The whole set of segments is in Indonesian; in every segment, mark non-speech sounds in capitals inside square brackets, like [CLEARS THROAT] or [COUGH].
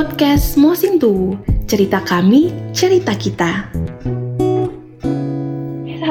podcast Mosintu. Cerita kami, cerita kita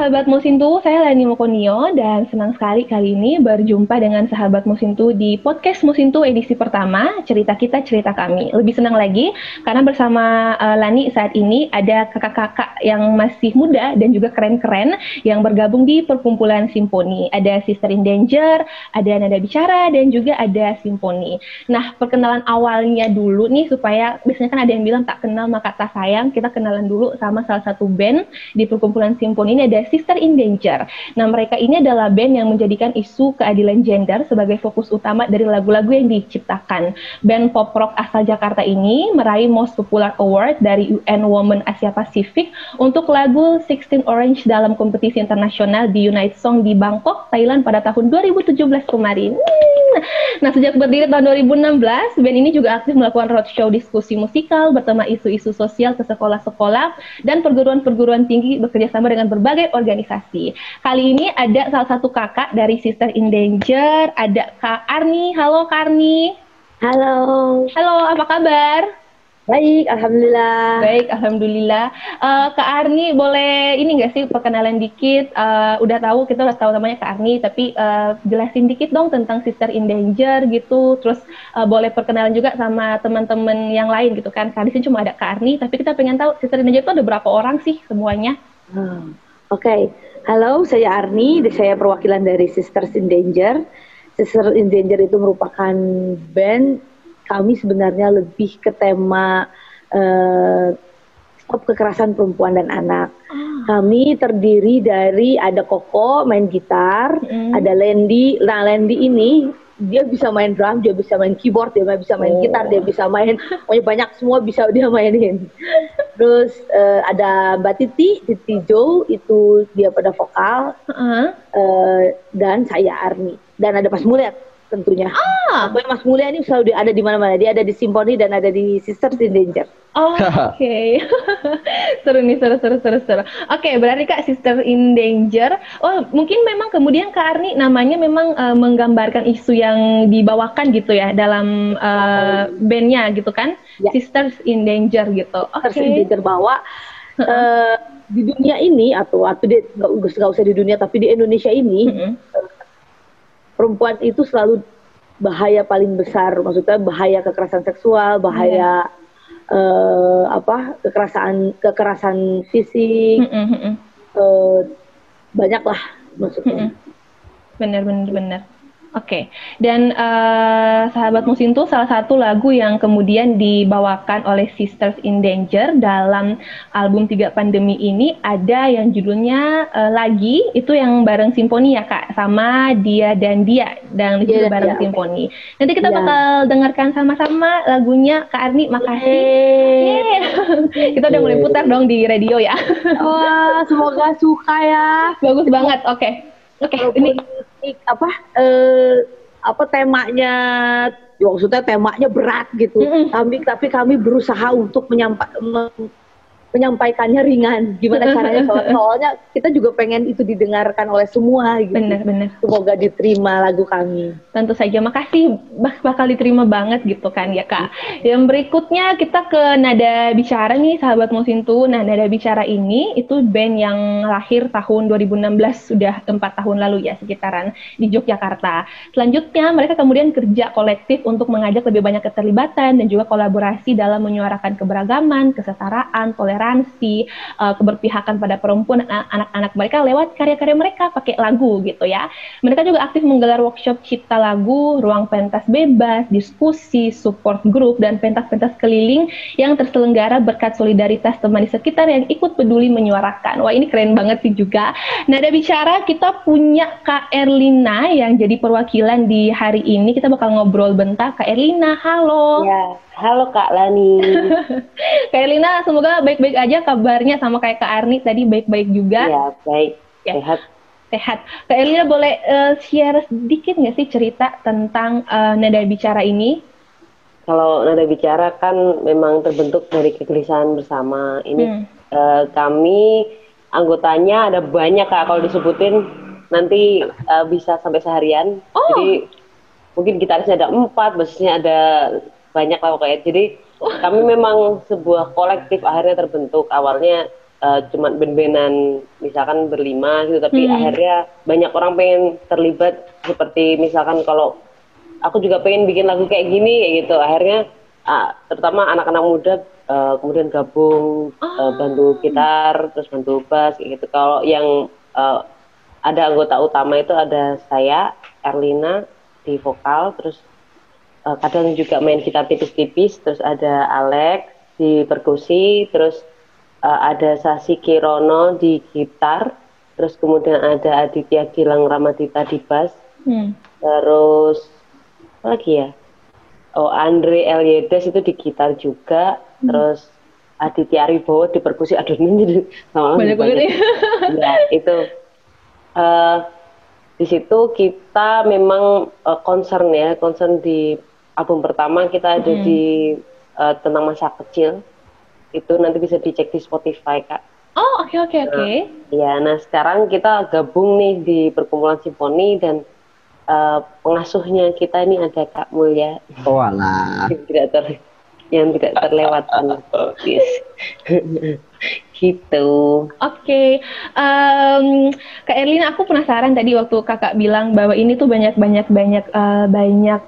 sahabat Musintu, saya Lani Mokonio dan senang sekali kali ini berjumpa dengan sahabat Musintu di podcast Musintu edisi pertama, cerita kita, cerita kami. Lebih senang lagi karena bersama uh, Lani saat ini ada kakak-kakak yang masih muda dan juga keren-keren yang bergabung di perkumpulan Simponi. Ada Sister in Danger, ada Nada Bicara, dan juga ada Simponi. Nah, perkenalan awalnya dulu nih supaya biasanya kan ada yang bilang tak kenal maka tak sayang, kita kenalan dulu sama salah satu band di perkumpulan Simponi ini ada Sister in Danger. Nah, mereka ini adalah band yang menjadikan isu keadilan gender sebagai fokus utama dari lagu-lagu yang diciptakan. Band pop rock asal Jakarta ini meraih Most Popular Award dari UN Women Asia Pacific untuk lagu 16 Orange dalam kompetisi internasional di United Song di Bangkok, Thailand pada tahun 2017 kemarin. Nah, sejak berdiri tahun 2016, band ini juga aktif melakukan roadshow diskusi musikal bertema isu-isu sosial ke sekolah-sekolah dan perguruan-perguruan tinggi bekerjasama dengan berbagai organisasi. Kali ini ada salah satu kakak dari Sister in Danger, ada Kak Arni. Halo Kak Arni. Halo. Halo, apa kabar? Baik, alhamdulillah. Baik, alhamdulillah. Uh, Kak Arni boleh ini nggak sih perkenalan dikit? Uh, udah tahu kita udah tahu namanya Kak Arni, tapi uh, jelasin dikit dong tentang Sister in Danger gitu. Terus uh, boleh perkenalan juga sama teman-teman yang lain gitu kan. Di sini cuma ada Kak Arni, tapi kita pengen tahu Sister in Danger itu ada berapa orang sih semuanya? Hmm. Oke, okay. halo saya Arni, saya perwakilan dari Sisters in Danger. Sisters in Danger itu merupakan band kami sebenarnya lebih ke tema uh, stop kekerasan perempuan dan anak. Oh. Kami terdiri dari ada Koko main gitar, mm. ada Lendi. Nah Lendi ini dia bisa main drum, dia bisa main keyboard, dia bisa main oh. gitar, dia bisa main pokoknya banyak semua bisa dia mainin. Terus uh, ada Mbak Titi, Titi Jo itu dia pada vokal uh -huh. uh, dan saya Arni dan ada Pas Mulia tentunya. Ah. Pokoknya Mas Mulia ini selalu ada di mana-mana. Dia ada di Simponi dan ada di Sisters in Danger. Oh, Oke, okay. [LAUGHS] seru nih, seru, seru, seru, seru. Oke, okay, berarti Kak Sister in Danger. Oh, mungkin memang kemudian Kak Arni namanya memang uh, menggambarkan isu yang dibawakan gitu ya dalam uh, bandnya gitu kan? Ya. Sisters in Danger gitu. Sisters okay. in Danger bawa uh, di dunia ini atau atau di nggak usah di dunia tapi di Indonesia ini. Mm -hmm perempuan itu selalu bahaya paling besar, maksudnya bahaya kekerasan seksual, bahaya yeah. uh, apa kekerasan kekerasan fisik, mm -hmm. uh, banyak lah maksudnya. Benar, benar, benar. Oke, okay. dan uh, sahabat musim itu salah satu lagu yang kemudian dibawakan oleh Sisters in Danger dalam album Tiga Pandemi ini ada yang judulnya uh, lagi itu yang bareng Simponi ya kak, sama dia dan dia dan yeah, bareng yeah, Simponi. Okay. Nanti kita yeah. bakal dengarkan sama-sama lagunya Kak Arni, makasih. Yeah. Yeah. [LAUGHS] kita udah mulai putar dong di radio ya. [LAUGHS] Wah, semoga suka ya. Bagus banget, oke. Okay. Oke, okay, ini apa eh, apa temanya ya maksudnya temanya berat gitu. Mm -hmm. Tapi tapi kami berusaha untuk menyampaikan menyampaikannya ringan. Gimana [LAUGHS] caranya? Soalnya kita juga pengen itu didengarkan oleh semua. Gitu. Benar, benar. Semoga diterima lagu kami. Tentu saja. Makasih bakal diterima banget gitu kan ya kak. Yang berikutnya kita ke Nada Bicara nih sahabat Musintu. Nah Nada Bicara ini itu band yang lahir tahun 2016 sudah empat tahun lalu ya sekitaran di Yogyakarta. Selanjutnya mereka kemudian kerja kolektif untuk mengajak lebih banyak keterlibatan dan juga kolaborasi dalam menyuarakan keberagaman, kesetaraan, toleransi toleransi, uh, keberpihakan pada perempuan anak-anak mereka lewat karya-karya mereka pakai lagu gitu ya. Mereka juga aktif menggelar workshop cipta lagu, ruang pentas bebas, diskusi, support group dan pentas-pentas keliling yang terselenggara berkat solidaritas teman di sekitar yang ikut peduli menyuarakan. Wah, ini keren banget sih juga. Nah, ada bicara kita punya Kak Erlina yang jadi perwakilan di hari ini. Kita bakal ngobrol bentar. Kak Erlina, halo. Ya. Halo Kak Lani. [LAUGHS] Kak Elina, semoga baik-baik aja kabarnya sama kayak Kak Arni tadi baik-baik juga. Iya, baik. Ya. Sehat. Sehat. Kak Elina boleh uh, share sedikit nggak sih cerita tentang uh, nada bicara ini? Kalau nada bicara kan memang terbentuk dari kegelisahan bersama. Ini hmm. uh, kami anggotanya ada banyak Kak kalau disebutin nanti uh, bisa sampai seharian. Oh. Jadi mungkin gitarisnya ada empat, bassnya ada banyak lah pokoknya. Jadi kami memang sebuah kolektif akhirnya terbentuk. Awalnya uh, cuma ben-benan misalkan berlima gitu, tapi hmm. akhirnya banyak orang pengen terlibat seperti misalkan kalau aku juga pengen bikin lagu kayak gini kayak gitu. Akhirnya uh, terutama anak-anak muda uh, kemudian gabung oh. uh, bantu gitar terus bantu bass kayak gitu. Kalau yang uh, ada anggota utama itu ada saya, Erlina di vokal, terus uh, kadang juga main gitar tipis-tipis, terus ada Alex di perkusi, terus uh, ada Sasi Kirono di gitar, terus kemudian ada Aditya Gilang Ramadita di bass, hmm. terus apa lagi ya? Oh Andre Eliedes itu di gitar juga, hmm. terus Aditya Aribowo di perkusi. Aduh ini sama banyak banget ya. ya itu uh, di situ kita memang uh, concern ya, concern di album pertama kita ada hmm. di uh, tentang masa kecil. Itu nanti bisa dicek di Spotify, Kak. Oh, oke okay, oke okay, oke. Okay. Nah, ya, nah sekarang kita gabung nih di perkumpulan simfoni dan uh, pengasuhnya kita ini ada Kak Mulya. Oh, alah. tidak ter yang tidak terlewatkan. [LAUGHS] yes. [LAUGHS] gitu. Oke, okay. um, Kak Erlina, aku penasaran tadi waktu kakak bilang bahwa ini tuh banyak banyak banyak uh, banyak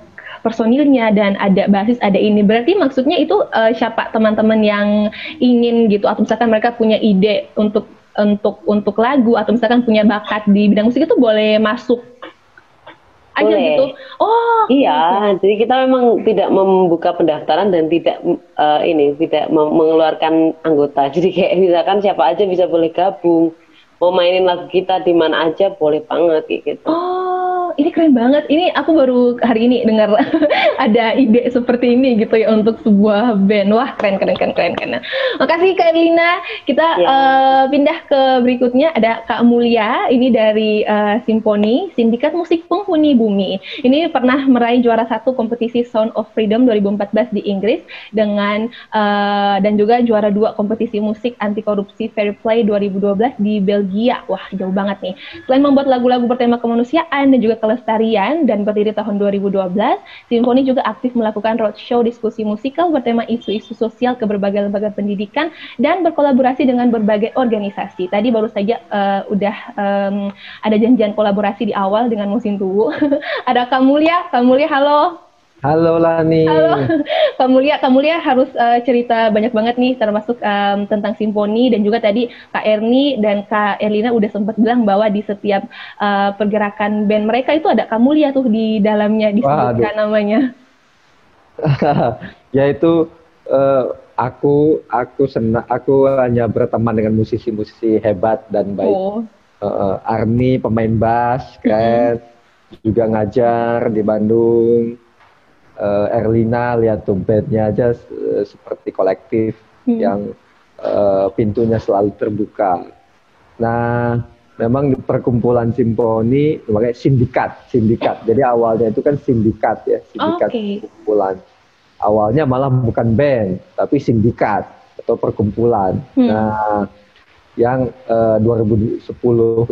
personilnya dan ada basis ada ini berarti maksudnya itu uh, siapa teman-teman yang ingin gitu atau misalkan mereka punya ide untuk untuk untuk lagu atau misalkan punya bakat di bidang musik itu boleh masuk aja Boleh. gitu. Oh. Iya, okay. jadi kita memang tidak membuka pendaftaran dan tidak uh, ini tidak mengeluarkan anggota. Jadi kayak misalkan siapa aja bisa boleh gabung. Mau mainin lagu kita di mana aja boleh banget gitu. Oh ini keren banget. Ini aku baru hari ini dengar [LAUGHS] ada ide seperti ini gitu ya untuk sebuah band. Wah, keren keren keren keren keren. Makasih Kak Lina. Kita yeah. Ya. uh, pindah ke berikutnya ada Kak Mulia. Ini dari uh, Simponi Sindikat Musik Penghuni Bumi. Ini pernah meraih juara satu kompetisi Sound of Freedom 2014 di Inggris dengan uh, dan juga juara dua kompetisi musik anti korupsi Fair Play 2012 di Belgia. Wah, jauh banget nih. Selain membuat lagu-lagu bertema kemanusiaan dan juga Kelestarian dan berdiri tahun 2012, Simfoni juga aktif melakukan roadshow diskusi musikal bertema isu-isu sosial ke berbagai lembaga pendidikan dan berkolaborasi dengan berbagai organisasi. Tadi baru saja uh, udah um, ada janjian kolaborasi di awal dengan Musim Tuwu. [LAUGHS] ada Kamulia, Kamulia halo. Halo Lani. Halo, [LAUGHS] Kak Mulia. Kak Mulia harus uh, cerita banyak banget nih, termasuk um, tentang simfoni dan juga tadi Kak Erni dan Kak Erlina udah sempat bilang bahwa di setiap uh, pergerakan band mereka itu ada Kak Mulia tuh di dalamnya disebutkan Wah, namanya. [LAUGHS] Yaitu uh, aku aku senang aku hanya berteman dengan musisi-musisi hebat dan baik. Oh. Uh, Arni pemain bass, keren. -hmm. Juga ngajar di Bandung uh, Erlina lihat bednya aja uh, seperti kolektif hmm. yang uh, pintunya selalu terbuka. Nah, memang di perkumpulan simfoni makanya sindikat, sindikat. Jadi awalnya itu kan sindikat ya, sindikat okay. perkumpulan. Awalnya malah bukan band, tapi sindikat atau perkumpulan. Hmm. Nah, yang uh, 2010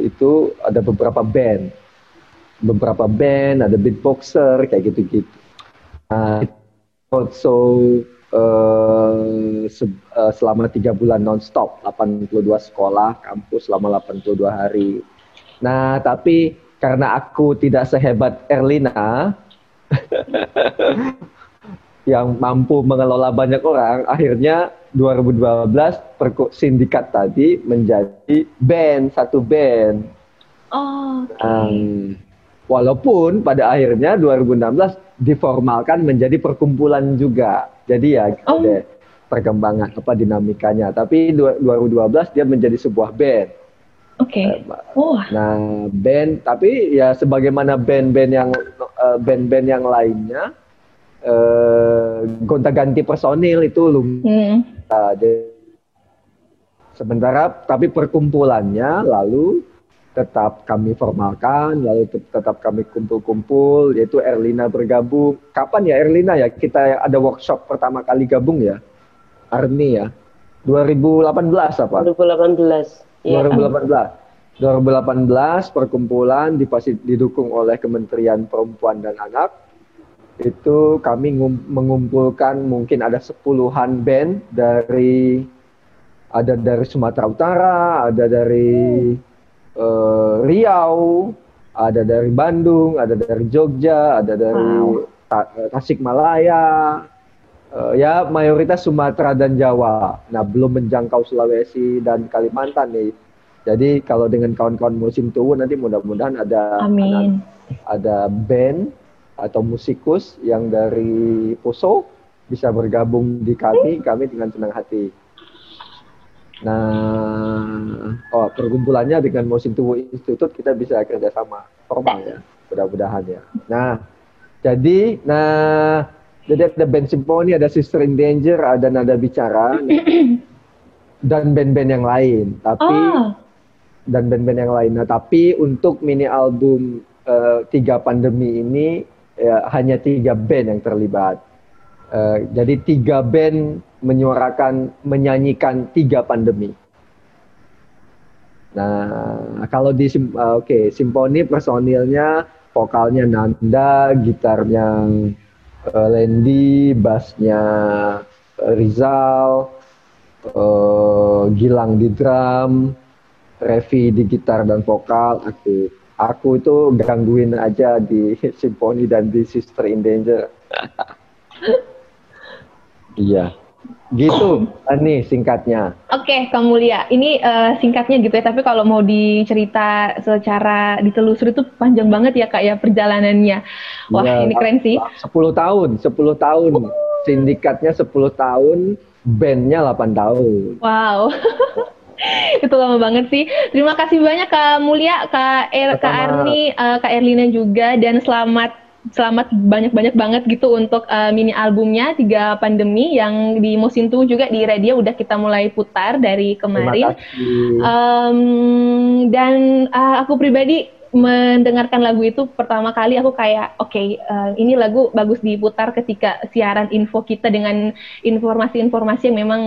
itu ada beberapa band. Beberapa band, ada beatboxer kayak gitu-gitu. Uh, so uh, se uh, selama tiga bulan nonstop, 82 sekolah, kampus selama 82 hari. Nah, tapi karena aku tidak sehebat Erlina, [LAUGHS] yang mampu mengelola banyak orang, akhirnya 2012 perku sindikat tadi menjadi band, satu band. Oh, okay. um, walaupun pada akhirnya 2016 diformalkan menjadi perkumpulan juga. Jadi ya oh. ada perkembangan apa dinamikanya. Tapi 2012 dia menjadi sebuah band. Oke. Okay. Eh, oh. Nah, band tapi ya sebagaimana band-band yang eh, band-band yang lainnya uh, gonta-ganti personil itu lumrah. Hmm. Uh, sementara tapi perkumpulannya lalu tetap kami formalkan, lalu tetap kami kumpul-kumpul, yaitu Erlina bergabung. Kapan ya Erlina ya kita ada workshop pertama kali gabung ya? Arni ya? 2018 apa? 2018. Ya. 2018. 2018 perkumpulan dipasti didukung oleh Kementerian Perempuan dan Anak. itu kami mengumpulkan mungkin ada sepuluhan band dari ada dari Sumatera Utara, ada dari uh, Riau, ada dari Bandung, ada dari Jogja, ada dari wow. Tasikmalaya, uh, ya mayoritas Sumatera dan Jawa. Nah belum menjangkau Sulawesi dan Kalimantan nih. Jadi kalau dengan kawan-kawan musim tua nanti mudah-mudahan ada Amin. ada, ada band atau musikus yang dari Poso bisa bergabung di kami, kami dengan senang hati. Nah, oh perkumpulannya dengan Mosin Tubuh Institute kita bisa kerjasama formal ya, mudah-mudahan ya. Nah, jadi, nah, jadi ada band simfoni, ada Sister in Danger, ada Nada Bicara, dan band-band yang lain. Tapi oh. dan band-band yang lain. Nah, tapi untuk mini album uh, tiga pandemi ini ya, hanya tiga band yang terlibat. Uh, jadi tiga band menyuarakan, menyanyikan tiga pandemi. Nah, kalau di uh, oke okay, simfoni personilnya vokalnya Nanda, gitarnya uh, Lendi, bassnya Rizal, uh, Gilang di drum, Revi di gitar dan vokal, aku aku itu gangguin aja di [LAUGHS] Symphony dan di Sister in Danger. [LAUGHS] iya. Gitu, [COUGHS] ini singkatnya. Oke, okay, Kamu Mulia. Ini uh, singkatnya gitu ya, tapi kalau mau dicerita secara ditelusuri itu panjang banget ya Kak ya perjalanannya. Wah, ya, ini keren sih. 10 tahun, 10 tahun. Sindikatnya 10 tahun, bandnya 8 tahun. Wow. [LAUGHS] itu lama banget sih. Terima kasih banyak Kak Mulia, Kak er, Kak Arni, uh, Kak Erlina juga dan selamat selamat banyak-banyak banget gitu untuk uh, mini albumnya tiga pandemi yang di Mosintu juga di radio udah kita mulai putar dari kemarin. Um, dan uh, aku pribadi mendengarkan lagu itu pertama kali aku kayak oke okay, uh, ini lagu bagus diputar ketika siaran info kita dengan informasi-informasi yang memang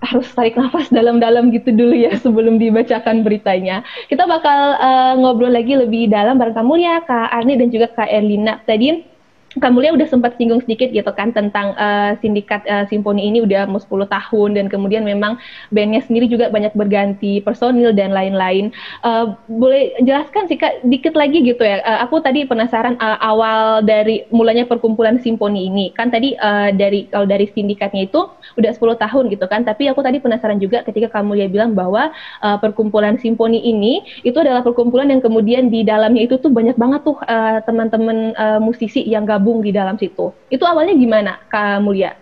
harus tarik nafas dalam-dalam gitu dulu ya [LAUGHS] sebelum dibacakan beritanya. Kita bakal uh, ngobrol lagi lebih dalam bareng kamu ya Kak Arni dan juga Kak Erlina. Tadi Kamulia udah sempat singgung sedikit gitu kan tentang uh, sindikat uh, simfoni ini udah mau 10 tahun dan kemudian memang bandnya sendiri juga banyak berganti personil dan lain-lain. Uh, boleh jelaskan sih kak dikit lagi gitu ya. Uh, aku tadi penasaran uh, awal dari mulanya perkumpulan simfoni ini kan tadi uh, dari kalau dari sindikatnya itu udah 10 tahun gitu kan. Tapi aku tadi penasaran juga ketika Kamulia bilang bahwa uh, perkumpulan simfoni ini itu adalah perkumpulan yang kemudian di dalamnya itu tuh banyak banget tuh uh, teman-teman uh, musisi yang gak gabung di dalam situ. Itu awalnya gimana, Kak Mulia?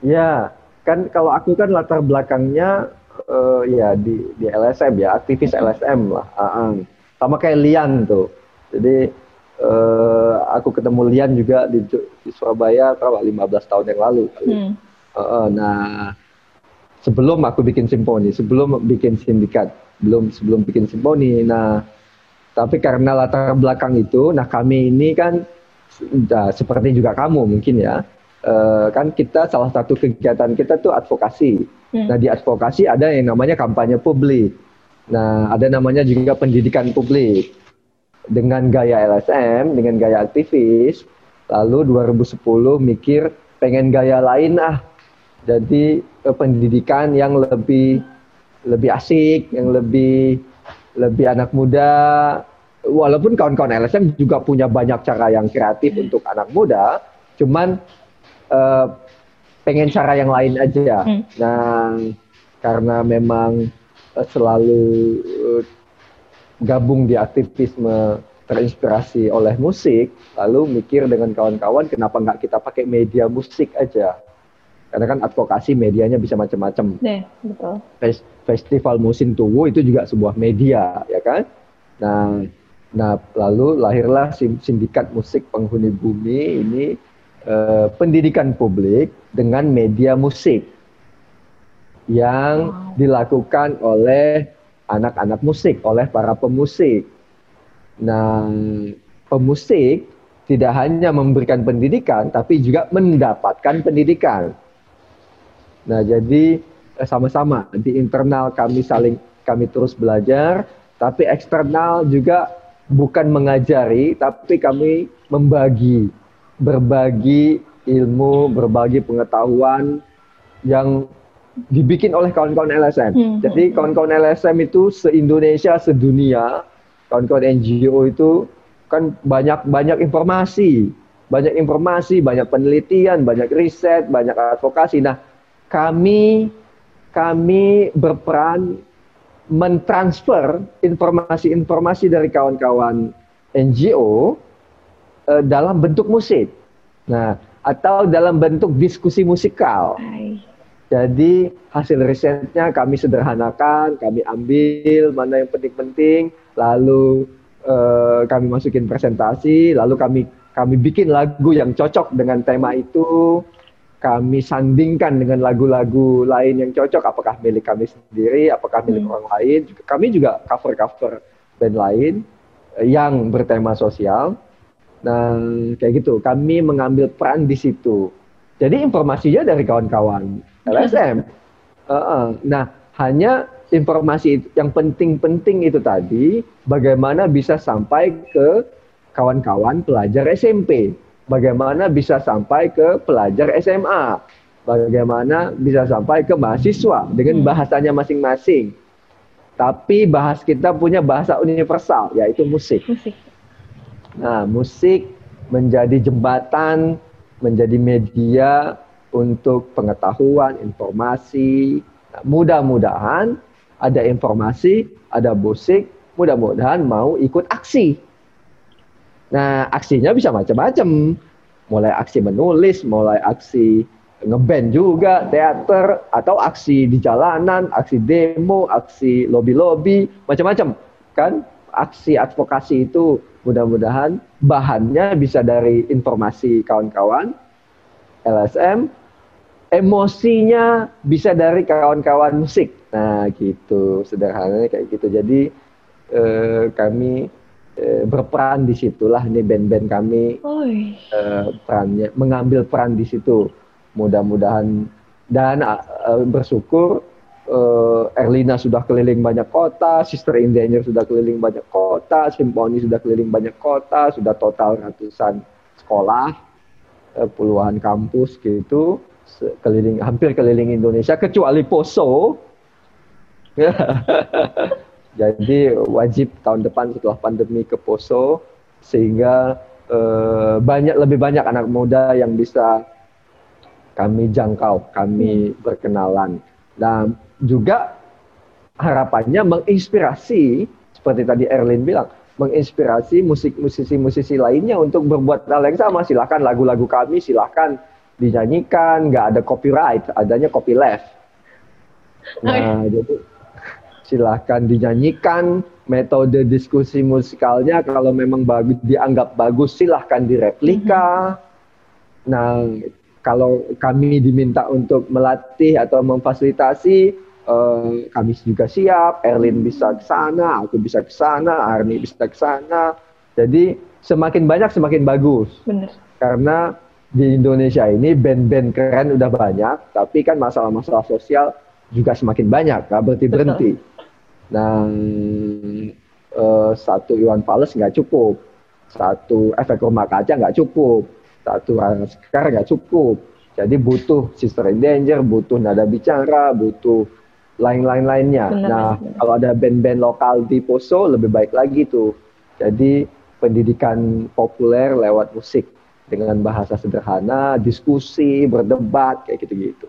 Ya, kan kalau aku kan latar belakangnya uh, ya di di LSM ya, aktivis LSM lah. -uh. Sama kayak Lian tuh. Jadi uh, aku ketemu Lian juga di, di Surabaya berapa 15 tahun yang lalu. Hmm. Uh, uh, nah, sebelum aku bikin simponi, sebelum bikin sindikat, belum sebelum bikin simponi. Nah, tapi karena latar belakang itu, nah kami ini kan nah, seperti juga kamu mungkin ya, uh, kan kita salah satu kegiatan kita tuh advokasi. Hmm. Nah di advokasi ada yang namanya kampanye publik. Nah ada namanya juga pendidikan publik. Dengan gaya LSM, dengan gaya aktivis, lalu 2010 mikir pengen gaya lain ah. Jadi uh, pendidikan yang lebih lebih asik, yang lebih lebih anak muda, walaupun kawan-kawan LSM juga punya banyak cara yang kreatif untuk anak muda, cuman uh, pengen cara yang lain aja. Hmm. Nah, karena memang uh, selalu uh, gabung di aktivisme terinspirasi oleh musik, lalu mikir dengan kawan-kawan kenapa nggak kita pakai media musik aja? Karena kan advokasi medianya bisa macam-macam. Yeah, betul. Festival Musim Tuwu itu juga sebuah media, ya kan? Nah, Nah, lalu lahirlah sindikat musik penghuni bumi ini eh, pendidikan publik dengan media musik yang wow. dilakukan oleh anak-anak musik, oleh para pemusik. Nah, pemusik tidak hanya memberikan pendidikan, tapi juga mendapatkan pendidikan. Nah, jadi eh, sama-sama di internal kami saling kami terus belajar, tapi eksternal juga bukan mengajari, tapi kami membagi, berbagi ilmu, berbagi pengetahuan yang dibikin oleh kawan-kawan LSM. Hmm. Jadi kawan-kawan LSM itu se-Indonesia, sedunia, kawan-kawan NGO itu kan banyak banyak informasi, banyak informasi, banyak penelitian, banyak riset, banyak advokasi. Nah, kami kami berperan mentransfer informasi-informasi dari kawan-kawan NGO uh, dalam bentuk musik. Nah, atau dalam bentuk diskusi musikal. Hai. Jadi hasil risetnya kami sederhanakan, kami ambil mana yang penting-penting, lalu uh, kami masukin presentasi, lalu kami kami bikin lagu yang cocok dengan tema itu, kami sandingkan dengan lagu-lagu lain yang cocok, apakah milik kami sendiri, apakah milik hmm. orang lain. Kami juga cover-cover band lain yang bertema sosial. Nah, kayak gitu. Kami mengambil peran di situ. Jadi informasinya dari kawan-kawan LSM. Uh, uh. Nah, hanya informasi yang penting-penting itu tadi, bagaimana bisa sampai ke kawan-kawan pelajar SMP, bagaimana bisa sampai ke pelajar SMA, bagaimana bisa sampai ke mahasiswa dengan hmm. bahasanya masing-masing. Tapi bahas kita punya bahasa universal, yaitu musik. musik. Nah, musik menjadi jembatan, menjadi media untuk pengetahuan, informasi. Nah, mudah-mudahan ada informasi, ada musik, mudah-mudahan mau ikut aksi. Nah, aksinya bisa macam-macam. Mulai aksi menulis, mulai aksi ngeband juga, teater, atau aksi di jalanan, aksi demo, aksi lobby-lobby, macam-macam. Kan aksi advokasi itu mudah-mudahan bahannya bisa dari informasi kawan-kawan, LSM, emosinya bisa dari kawan-kawan musik. Nah, gitu sederhananya kayak gitu. Jadi eh, kami berperan di situlah nih band-band kami eh, perannya mengambil peran di situ. Mudah-mudahan dan eh, bersyukur eh, Erlina sudah keliling banyak kota, Sister in Danger sudah keliling banyak kota, Simponi sudah keliling banyak kota, sudah total ratusan sekolah, eh, puluhan kampus gitu keliling hampir keliling Indonesia kecuali Poso. [LAUGHS] Jadi wajib tahun depan setelah pandemi ke Poso sehingga eh, banyak lebih banyak anak muda yang bisa kami jangkau, kami berkenalan. Dan juga harapannya menginspirasi seperti tadi Erlin bilang, menginspirasi musik musisi-musisi lainnya untuk berbuat hal yang sama. Silahkan lagu-lagu kami, silahkan dinyanyikan, nggak ada copyright, adanya copyleft. Nah, okay. jadi silahkan dinyanyikan, metode diskusi musikalnya kalau memang bagus dianggap bagus silahkan direplika. Mm -hmm. Nah, kalau kami diminta untuk melatih atau memfasilitasi, uh, kami juga siap. Erlin bisa ke sana, aku bisa ke sana, Arni bisa ke sana. Jadi semakin banyak semakin bagus. Benar. Karena di Indonesia ini band-band keren udah banyak, tapi kan masalah-masalah sosial juga semakin banyak, nggak berhenti berhenti. Nah, uh, satu Iwan Fals nggak cukup, satu efek rumah kaca nggak cukup, satu Sekar nggak cukup. Jadi butuh Sister in Danger, butuh nada bicara, butuh lain-lain lainnya. Benar, nah, benar. kalau ada band-band lokal di Poso lebih baik lagi tuh. Jadi pendidikan populer lewat musik dengan bahasa sederhana, diskusi, berdebat kayak gitu-gitu.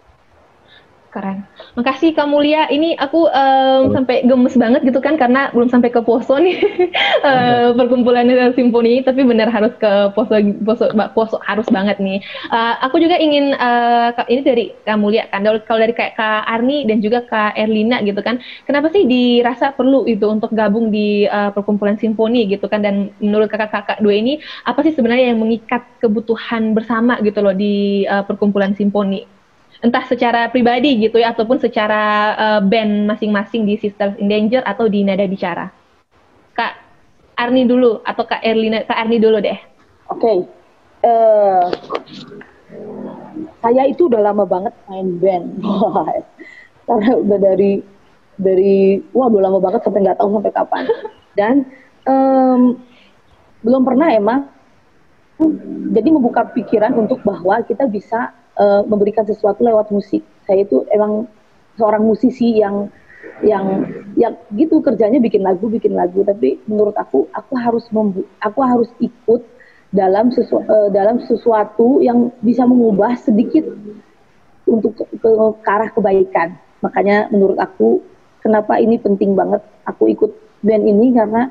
Keren. Makasih Kak Mulia. Ini aku um, sampai gemes banget gitu kan karena belum sampai ke Poso nih [LAUGHS] uh, perkumpulan simfoni tapi benar harus ke Poso Poso, Poso harus banget nih. Uh, aku juga ingin uh, ini dari Kak Mulia kan kalau dari kayak Kak Arni dan juga Kak Erlina gitu kan. Kenapa sih dirasa perlu itu untuk gabung di uh, perkumpulan simfoni gitu kan dan menurut kakak-kakak dua ini apa sih sebenarnya yang mengikat kebutuhan bersama gitu loh di uh, perkumpulan simfoni? Entah secara pribadi gitu ya ataupun secara uh, band masing-masing di Sisters in Danger atau di Nada Bicara. Kak Arni dulu atau Kak Erlina, Kak Arni dulu deh. Oke. Okay. Uh, eh, saya itu udah lama banget main band. [LAUGHS] Karena udah dari dari wah udah lama banget sampai nggak tahu sampai kapan. Dan um, belum pernah emang jadi membuka pikiran untuk bahwa kita bisa uh, memberikan sesuatu lewat musik. Saya itu emang seorang musisi yang yang yang gitu kerjanya bikin lagu bikin lagu. Tapi menurut aku aku harus membu aku harus ikut dalam sesu uh, dalam sesuatu yang bisa mengubah sedikit untuk ke, ke, ke arah kebaikan. Makanya menurut aku kenapa ini penting banget aku ikut band ini? Karena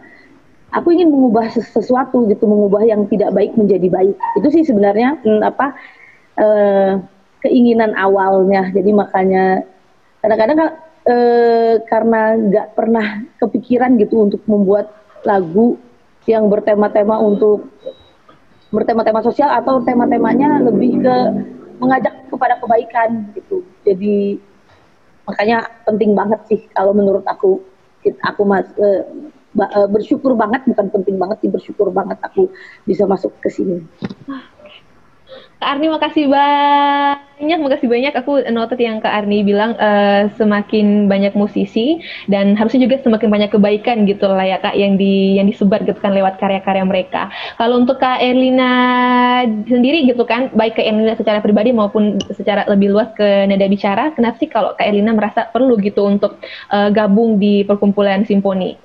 aku ingin mengubah sesuatu gitu mengubah yang tidak baik menjadi baik. Itu sih sebenarnya hmm, apa uh, keinginan awalnya jadi makanya kadang-kadang uh, karena nggak pernah kepikiran gitu untuk membuat lagu yang bertema-tema untuk bertema-tema sosial atau tema-temanya lebih ke mengajak kepada kebaikan gitu jadi makanya penting banget sih kalau menurut aku aku mas uh, bersyukur banget bukan penting banget sih bersyukur banget aku bisa masuk ke sini. Kak Arni makasih banyak, makasih banyak. Aku noted yang Kak Arni bilang uh, semakin banyak musisi dan harusnya juga semakin banyak kebaikan gitu lah ya Kak yang di yang disebar gitu kan lewat karya-karya mereka. Kalau untuk Kak Erlina sendiri gitu kan, baik ke Erlina secara pribadi maupun secara lebih luas ke Nada Bicara, kenapa sih kalau Kak Erlina merasa perlu gitu untuk uh, gabung di perkumpulan Simponi?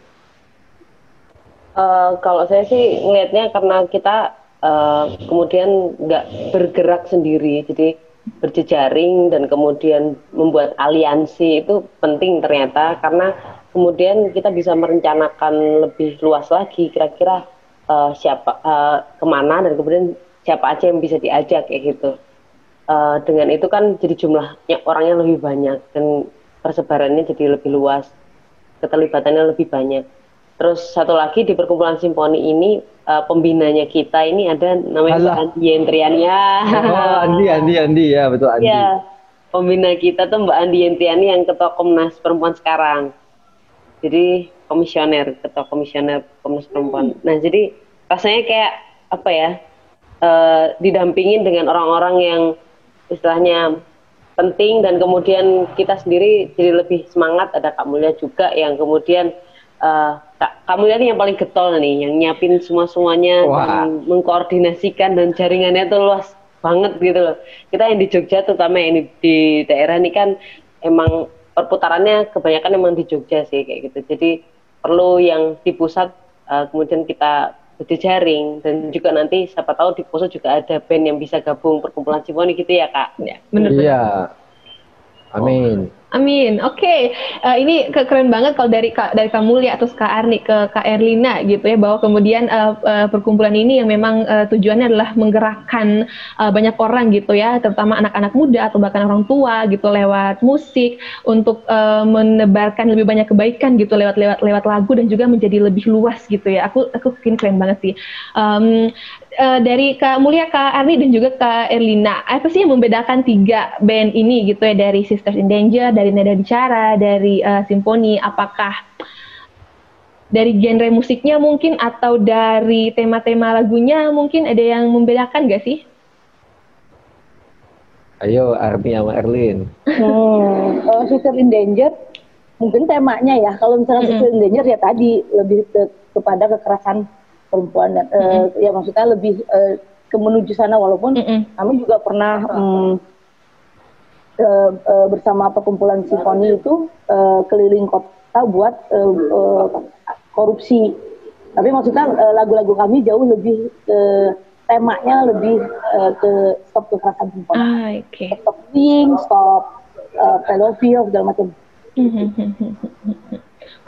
Uh, kalau saya sih ngelihatnya karena kita uh, kemudian nggak bergerak sendiri, jadi berjejaring dan kemudian membuat aliansi itu penting ternyata karena kemudian kita bisa merencanakan lebih luas lagi kira-kira uh, siapa uh, ke mana dan kemudian siapa aja yang bisa diajak kayak gitu. Uh, dengan itu kan jadi jumlahnya orangnya lebih banyak dan persebarannya jadi lebih luas, keterlibatannya lebih banyak. Terus satu lagi di perkumpulan simponi ini uh, pembinanya kita ini ada namanya Andi Yentriani ya. Oh Andi Andi Andi ya betul Andi. Ya, pembina kita tuh Mbak Andi Yentriani yang ketua Komnas Perempuan sekarang. Jadi komisioner ketua komisioner Komnas Perempuan. Hmm. Nah jadi rasanya kayak apa ya uh, didampingin dengan orang-orang yang istilahnya penting dan kemudian kita sendiri jadi lebih semangat ada Kak Mulia juga yang kemudian uh, kamu lihat yang paling getol nih, yang nyiapin semua semuanya, dan mengkoordinasikan dan jaringannya tuh luas banget gitu loh. Kita yang di Jogja, terutama yang di, di daerah ini kan emang perputarannya kebanyakan emang di Jogja sih kayak gitu. Jadi perlu yang di pusat, uh, kemudian kita berjejaring dan juga nanti siapa tahu di pusat juga ada band yang bisa gabung perkumpulan simfoni gitu ya kak. Ya, benar. Iya. Amin. Oh. Amin. Oke, okay. uh, eh, ini keren banget kalau dari Kak dari kamu lihat terus Kak Arni ke Kak Erlina gitu ya bahwa kemudian uh, uh, perkumpulan ini yang memang uh, tujuannya adalah menggerakkan uh, banyak orang gitu ya, terutama anak-anak muda atau bahkan orang tua gitu lewat musik untuk uh, menebarkan lebih banyak kebaikan gitu lewat lewat lewat lagu dan juga menjadi lebih luas gitu ya. Aku aku bikin keren banget sih. Um, uh, dari Kak Mulia, Kak Arni dan juga Kak Erlina, apa sih yang membedakan tiga band ini gitu ya dari Sisters in Danger, dari Nada Bicara, dari uh, Simfoni? Apakah dari genre musiknya mungkin atau dari tema-tema lagunya mungkin ada yang membedakan gak sih? Ayo Arni sama Erlin. Hmm, uh, Sisters in Danger mungkin temanya ya. Kalau misalnya mm -hmm. Sisters in Danger ya tadi lebih ke, kepada kekerasan perempuan dan mm -hmm. uh, ya maksudnya lebih uh, ke menuju sana walaupun mm -hmm. kami juga pernah um, uh, uh, bersama perkumpulan simfoni itu uh, keliling kota buat uh, uh, korupsi tapi maksudnya lagu-lagu uh, kami jauh lebih uh, temanya lebih uh, ke stop kekerasan perempuan ah, okay. stop bullying stop uh, pedofil segala macam [LAUGHS]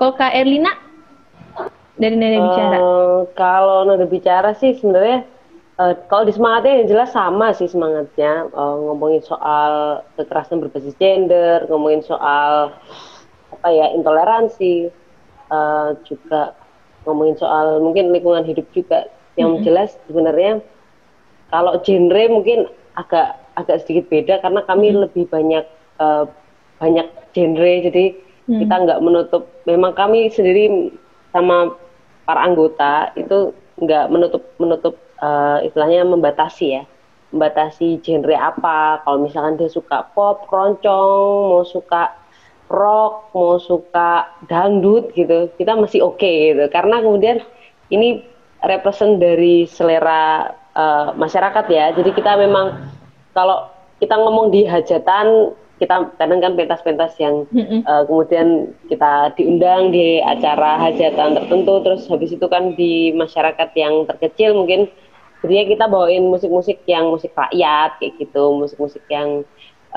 kalau Kak Erlina dari nada uh, bicara? Kalau nada bicara sih sebenarnya uh, kalau di semangatnya yang jelas sama sih semangatnya uh, ngomongin soal kekerasan berbasis gender, ngomongin soal apa ya intoleransi, uh, juga ngomongin soal mungkin lingkungan hidup juga. Yang mm -hmm. jelas sebenarnya kalau genre mungkin agak agak sedikit beda karena kami mm -hmm. lebih banyak uh, banyak genre jadi mm -hmm. kita nggak menutup. Memang kami sendiri sama para anggota itu nggak menutup menutup uh, istilahnya membatasi ya. Membatasi genre apa. Kalau misalkan dia suka pop keroncong mau suka rock mau suka dangdut gitu kita masih oke okay, gitu. Karena kemudian ini represent dari selera uh, masyarakat ya. Jadi kita memang kalau kita ngomong di hajatan kita kadang kan pentas-pentas yang uh, kemudian kita diundang di acara hajatan tertentu terus habis itu kan di masyarakat yang terkecil mungkin jadinya kita bawain musik-musik yang musik rakyat kayak gitu musik-musik yang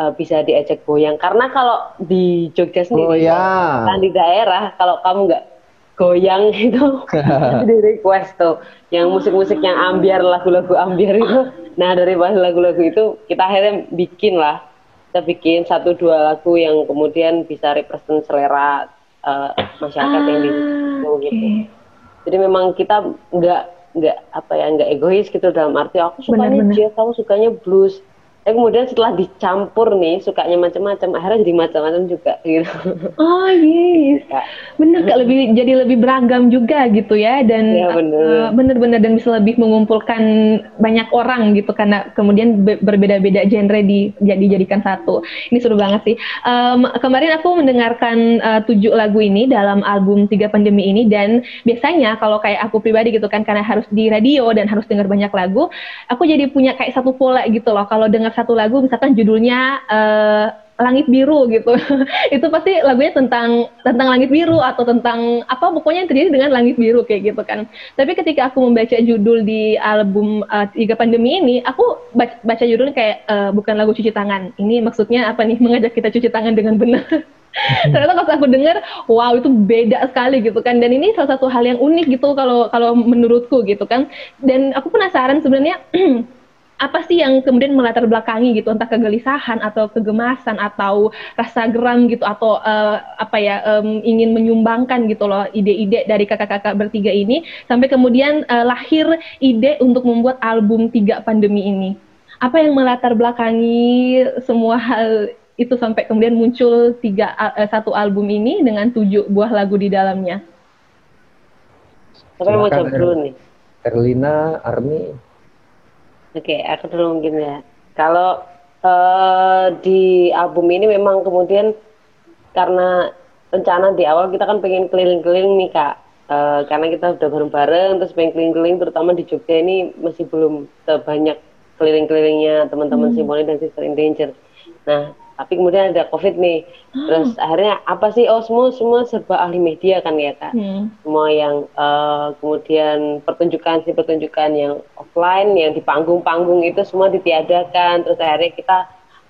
uh, bisa diajak goyang. Karena kalau di Jogja sendiri oh, kan di daerah kalau kamu nggak goyang [LAUGHS] itu [LAUGHS] di request tuh yang musik-musik yang ambiar lagu-lagu ambiar itu. Nah dari lagu-lagu itu kita akhirnya bikin lah kita bikin satu dua lagu yang kemudian bisa represent selera uh, masyarakat ah, yang di situ okay. gitu. Jadi memang kita nggak nggak apa ya nggak egois gitu dalam arti aku sukanya jazz, kamu sukanya blues Ya kemudian setelah dicampur nih sukanya macam-macam akhirnya jadi macam-macam juga gitu. Oh yes, ya. bener kak lebih jadi lebih beragam juga gitu ya dan ya. Uh, bener-bener dan bisa lebih mengumpulkan banyak orang gitu karena kemudian be berbeda-beda genre di jadi jadikan satu. Ini seru banget sih. Um, kemarin aku mendengarkan uh, tujuh lagu ini dalam album tiga pandemi ini dan biasanya kalau kayak aku pribadi gitu kan karena harus di radio dan harus dengar banyak lagu, aku jadi punya kayak satu pola gitu loh kalau dengar satu lagu misalkan judulnya uh, langit biru gitu. [LAUGHS] Itu pasti lagunya tentang tentang langit biru atau tentang apa pokoknya yang terjadi dengan langit biru kayak gitu kan. Tapi ketika aku membaca judul di album uh, tiga pandemi ini aku baca, baca judulnya kayak uh, bukan lagu cuci tangan. Ini maksudnya apa nih? Mengajak kita cuci tangan dengan benar. [LAUGHS] Ternyata pas aku dengar wow itu beda sekali gitu kan. Dan ini salah satu hal yang unik gitu kalau kalau menurutku gitu kan. Dan aku penasaran sebenarnya [CLEARS THROAT] apa sih yang kemudian melatar belakangi gitu entah kegelisahan atau kegemasan atau rasa geram gitu atau uh, apa ya um, ingin menyumbangkan gitu loh ide-ide dari kakak-kakak bertiga ini sampai kemudian uh, lahir ide untuk membuat album tiga pandemi ini apa yang melatar belakangi semua hal itu sampai kemudian muncul tiga uh, satu album ini dengan tujuh buah lagu di dalamnya. Siapa mau dulu nih? Erlina, Armi. Oke, okay, aku dulu mungkin ya. Kalau uh, di album ini memang kemudian karena rencana di awal kita kan pengen keliling-keliling nih kak, uh, karena kita udah bareng-bareng terus pengen keliling-keliling terutama di Jogja ini masih belum sebanyak keliling-kelilingnya teman-teman hmm. Simoni dan Sister in Danger. Nah tapi kemudian ada covid nih. Hmm. terus akhirnya apa sih? Oh semua semua serba ahli media kan ya kak? Hmm. semua yang uh, kemudian pertunjukan si pertunjukan yang offline yang di panggung-panggung itu semua ditiadakan. Terus akhirnya kita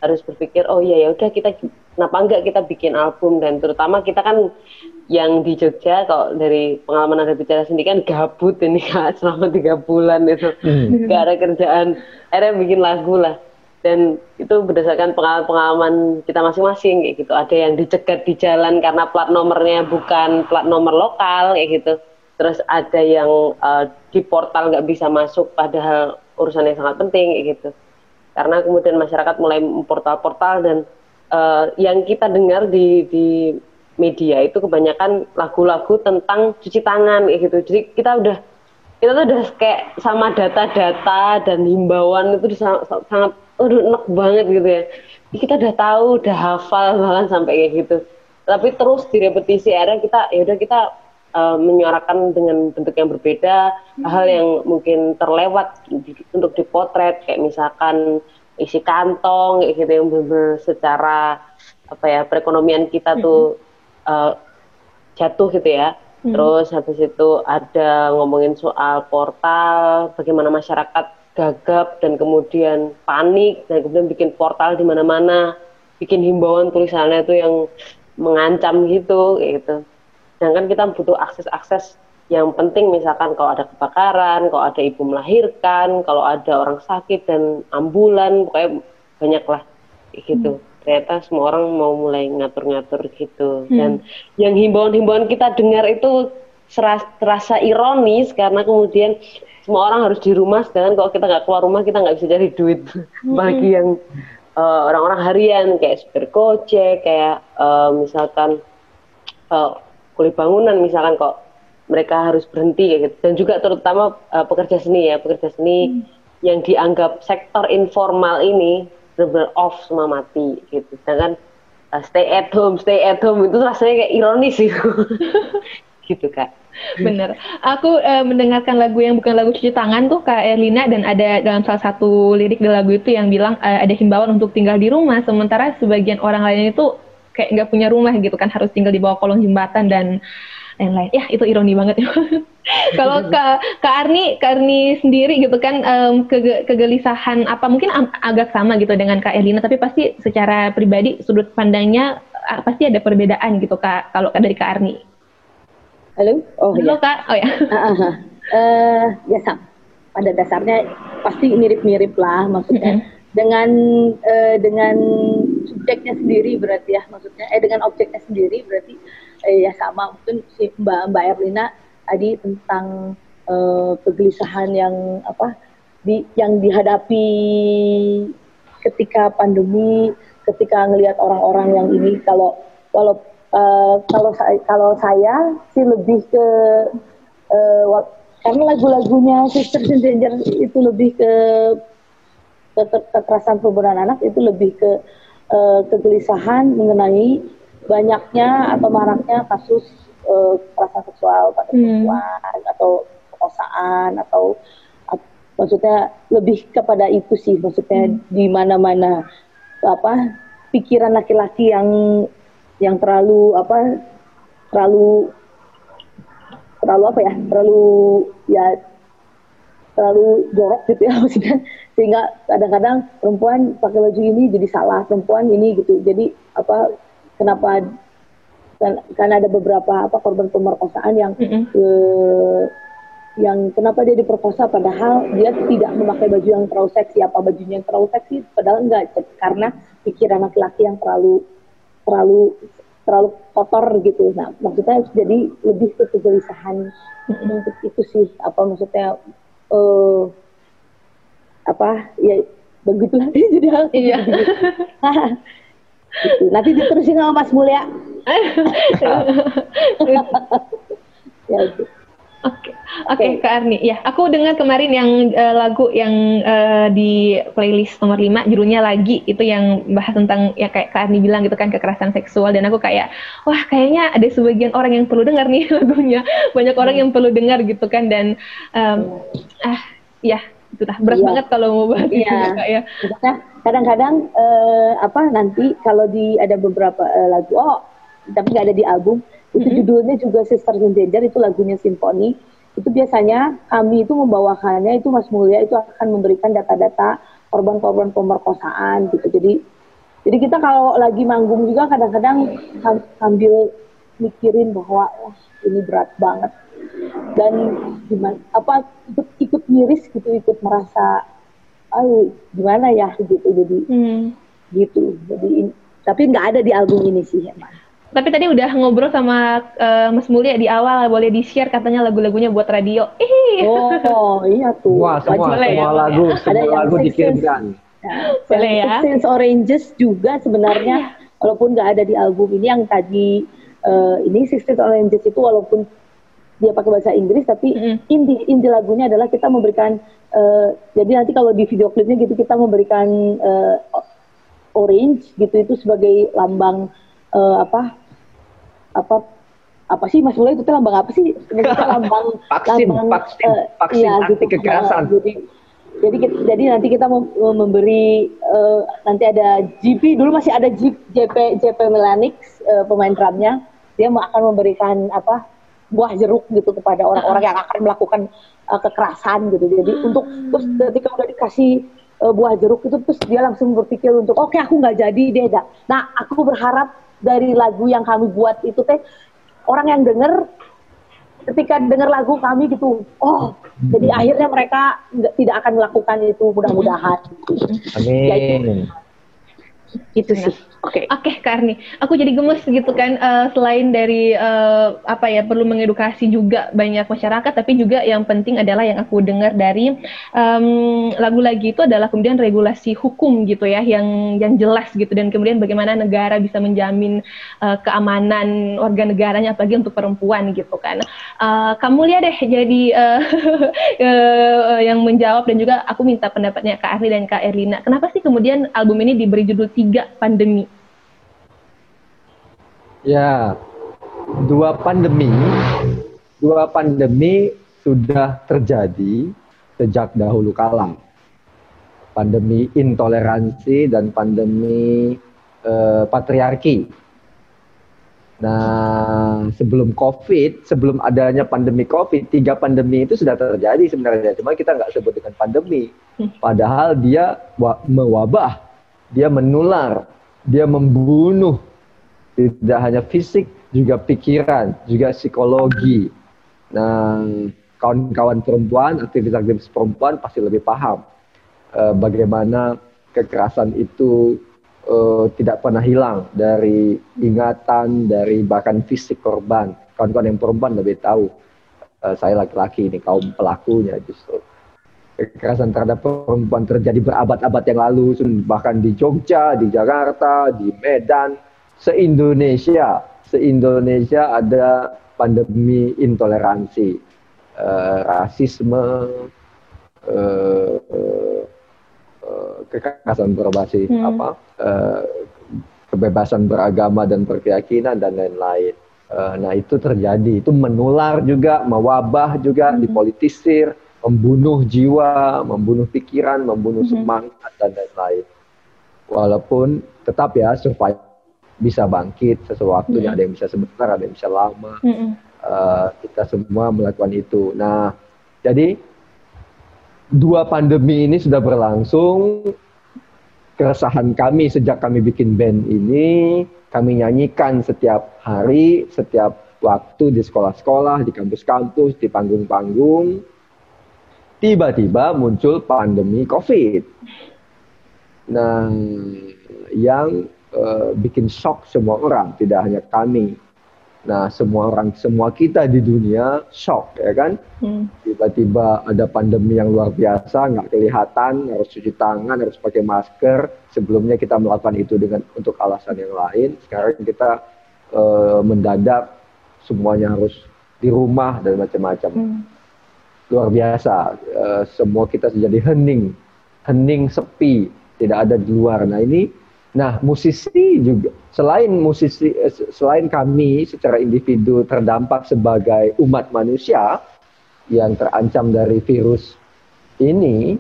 harus berpikir oh iya ya udah kita kenapa enggak kita bikin album? Dan terutama kita kan yang di Jogja kalau dari pengalaman ada bicara sendiri kan gabut ini kak selama tiga bulan itu. Hmm. gak ada kerjaan. Akhirnya bikin lagu lah dan itu berdasarkan pengalaman-pengalaman kita masing-masing kayak gitu. Ada yang dicegat di jalan karena plat nomornya bukan plat nomor lokal kayak gitu. Terus ada yang uh, di portal nggak bisa masuk padahal urusan yang sangat penting kayak gitu. Karena kemudian masyarakat mulai portal-portal dan uh, yang kita dengar di di media itu kebanyakan lagu-lagu tentang cuci tangan kayak gitu. Jadi kita udah kita tuh udah kayak sama data-data dan himbauan itu sangat udah enak banget gitu ya kita udah tahu udah hafal bahkan sampai kayak gitu tapi terus direpetisi akhirnya kita ya udah kita uh, menyuarakan dengan bentuk yang berbeda hmm. hal yang mungkin terlewat di, untuk dipotret kayak misalkan isi kantong kayak gitu yang bener, secara apa ya perekonomian kita hmm. tuh uh, jatuh gitu ya hmm. terus habis itu ada ngomongin soal portal bagaimana masyarakat gagap dan kemudian panik dan kemudian bikin portal di mana-mana, bikin himbauan tulisannya itu yang mengancam gitu kayak gitu. Sedangkan kita butuh akses-akses yang penting misalkan kalau ada kebakaran, kalau ada ibu melahirkan, kalau ada orang sakit dan ambulan, pokoknya banyak lah kayak gitu. Hmm. Ternyata semua orang mau mulai ngatur-ngatur gitu. Hmm. Dan yang himbauan-himbauan kita dengar itu serasa ironis karena kemudian semua orang harus di rumah sedangkan kalau kita nggak keluar rumah kita nggak bisa cari duit mm-hmm. [LAUGHS] bagi yang eh, orang-orang harian kayak supir gojek kayak uh, misalkan uh, kulit bangunan misalkan kok mereka harus berhenti kayak gitu dan juga terutama uh, pekerja seni ya pekerja seni mm. yang dianggap sektor informal ini benar off semua mati gitu sedangkan uh, stay at home stay at home itu rasanya kayak ironis sih [LAUGHS] gitu kak. Bener. Aku uh, mendengarkan lagu yang bukan lagu cuci tangan tuh Kak Erlina dan ada dalam salah satu lirik di lagu itu yang bilang uh, ada himbauan untuk tinggal di rumah sementara sebagian orang lain itu kayak nggak punya rumah gitu kan harus tinggal di bawah kolong jembatan dan lain-lain. Ya itu ironi banget ya. [LAUGHS] Kalau Kak Kak Arni, Kak Arni sendiri gitu kan um, kege, kegelisahan apa mungkin agak sama gitu dengan Kak Erlina tapi pasti secara pribadi sudut pandangnya uh, pasti ada perbedaan gitu Kak kalau dari Kak Arni. Halo? Oh, Halo, ya. Kak. Oh ya. Uh, [LAUGHS] uh, uh. Uh, ya, Sam. Pada dasarnya pasti mirip-mirip lah maksudnya. Mm -hmm. Dengan uh, dengan subjeknya sendiri berarti ya maksudnya eh dengan objeknya sendiri berarti eh, ya sama mungkin si Mbak Mbak Erlina tadi tentang uh, kegelisahan yang apa di yang dihadapi ketika pandemi ketika ngelihat orang-orang yang ini kalau kalau uh, kalau saya kalau saya sih lebih ke uh, karena lagu-lagunya Sister Danger itu lebih ke kekerasan perempuan anak itu lebih ke uh, kegelisahan mengenai banyaknya atau maraknya kasus uh, kekerasan seksual pada hmm. perempuan atau perkosaan atau uh, maksudnya lebih kepada itu sih maksudnya hmm. di mana-mana apa pikiran laki-laki yang yang terlalu apa terlalu terlalu apa ya terlalu ya terlalu jorok gitu ya [LAUGHS] maksudnya. Sehingga kadang-kadang perempuan pakai baju ini jadi salah perempuan ini gitu. Jadi apa kenapa kan, karena ada beberapa apa korban pemerkosaan yang mm -hmm. eh, yang kenapa dia diperkosa padahal dia tidak memakai baju yang terlalu seksi. Apa bajunya yang terlalu seksi? Padahal enggak karena pikiran laki-laki yang terlalu terlalu terlalu kotor gitu. Nah, maksudnya jadi lebih ke kegelisahan untuk itu sih apa maksudnya uh, apa ya begitulah [LAUGHS] jadi hal iya. gitu. [LAUGHS] Nanti diterusin sama Mas Mulia. [LAUGHS] ya, gitu. Oke, oke okay, Kak Arni. Ya, aku dengar kemarin yang uh, lagu yang uh, di playlist nomor 5 judulnya lagi itu yang bahas tentang ya kayak Kak Arni bilang gitu kan kekerasan seksual dan aku kayak wah kayaknya ada sebagian orang yang perlu dengar nih [LAUGHS] lagunya. Banyak orang yang perlu dengar gitu kan dan um, ah ya itu dah berat iya. banget kalau mau bahas iya. itu Kak ya. kadang-kadang uh, apa nanti kalau di ada beberapa uh, lagu oh tapi nggak ada di album itu judulnya juga Sister Danger itu lagunya simfoni. Itu biasanya kami itu membawakannya itu Mas Mulia itu akan memberikan data-data korban-korban pemerkosaan gitu. Jadi jadi kita kalau lagi manggung juga kadang-kadang sambil mikirin bahwa oh, ini berat banget. Dan gimana apa ikut ikut miris gitu ikut merasa ayo gimana ya? Gitu jadi hmm. gitu. Jadi tapi nggak ada di album ini sih emang tapi tadi udah ngobrol sama uh, Mas Mulia di awal boleh di share katanya lagunya buat radio. Ih. Oh iya tuh. Wah semua semua ya, lagu ya. semua Ada lagu dikirimkan. Ya, boleh ya. Sense Oranges juga sebenarnya iya. walaupun nggak ada di album ini yang tadi uh, ini Sixteen Oranges itu walaupun dia pakai bahasa Inggris tapi mm. inti inti lagunya adalah kita memberikan uh, jadi nanti kalau di video klipnya gitu kita memberikan uh, orange gitu itu sebagai lambang uh, apa apa apa sih Mas Mulai itu lambang apa sih? [LAUGHS] lambang vaksin, lambang vaksin, uh, vaksin iya, anti gitu. kekerasan. Uh, jadi jadi jadi nanti kita mem memberi uh, nanti ada GP dulu masih ada G, JP JP Melanix uh, pemain drumnya dia akan memberikan apa buah jeruk gitu kepada orang-orang yang akan melakukan uh, kekerasan gitu. Jadi hmm. untuk terus ketika udah dikasih uh, buah jeruk itu terus dia langsung berpikir untuk oke okay, aku nggak jadi deh. Nah aku berharap dari lagu yang kami buat itu teh orang yang denger ketika dengar lagu kami gitu oh jadi akhirnya mereka tidak akan melakukan itu mudah-mudahan. Amin. Ya, itu, itu sih Oke. Okay. Oke, okay, Karni. Aku jadi gemes gitu kan. Uh, selain dari uh, apa ya perlu mengedukasi juga banyak masyarakat, tapi juga yang penting adalah yang aku dengar dari um, lagu lagi itu adalah kemudian regulasi hukum gitu ya, yang yang jelas gitu dan kemudian bagaimana negara bisa menjamin uh, keamanan warga negaranya, apalagi untuk perempuan gitu kan. Uh, kamu lihat deh jadi uh, uh, [LAUGHS] yang menjawab dan juga aku minta pendapatnya Kak Arni dan Kak Erlina. Kenapa sih kemudian album ini diberi judul tiga pandemi? Ya, dua pandemi dua pandemi sudah terjadi sejak dahulu kala. Pandemi intoleransi dan pandemi uh, patriarki. Nah, sebelum COVID, sebelum adanya pandemi COVID, tiga pandemi itu sudah terjadi sebenarnya. Cuma kita nggak sebut dengan pandemi. Hmm. Padahal dia mewabah, dia menular, dia membunuh. Tidak hanya fisik, juga pikiran, juga psikologi. Nah, kawan-kawan perempuan, aktivis-aktivis perempuan pasti lebih paham uh, bagaimana kekerasan itu uh, tidak pernah hilang dari ingatan, dari bahkan fisik korban. Kawan-kawan yang perempuan lebih tahu. Uh, saya laki-laki ini kaum pelakunya justru. Kekerasan terhadap perempuan terjadi berabad-abad yang lalu, bahkan di Jogja, di Jakarta, di Medan, se-Indonesia. Se-Indonesia ada pandemi intoleransi, uh, rasisme, uh, uh, kekerasan berbasis hmm. apa uh, kebebasan beragama dan berkeyakinan dan lain-lain. Uh, nah itu terjadi, itu menular juga, mewabah juga, hmm. dipolitisir, membunuh jiwa, membunuh pikiran, membunuh hmm. semangat dan lain-lain. Walaupun tetap ya survive bisa bangkit sesuatu hmm. ada yang bisa sebentar, ada yang bisa lama. Hmm. Uh, kita semua melakukan itu. Nah, jadi dua pandemi ini sudah berlangsung. Keresahan kami sejak kami bikin band ini, kami nyanyikan setiap hari, setiap waktu di sekolah-sekolah, di kampus-kampus, di panggung-panggung. Tiba-tiba muncul pandemi COVID. Nah, yang uh, bikin shock semua orang, tidak hanya kami. Nah, semua orang, semua kita di dunia shock, ya kan? Hmm. Tiba-tiba ada pandemi yang luar biasa, nggak kelihatan, harus cuci tangan, harus pakai masker. Sebelumnya kita melakukan itu dengan untuk alasan yang lain. Sekarang kita uh, mendadak semuanya harus di rumah dan macam-macam. Hmm. Luar biasa. Uh, semua kita jadi hening, hening sepi, tidak ada di luar. Nah ini Nah, musisi juga selain musisi eh, selain kami secara individu terdampak sebagai umat manusia yang terancam dari virus ini,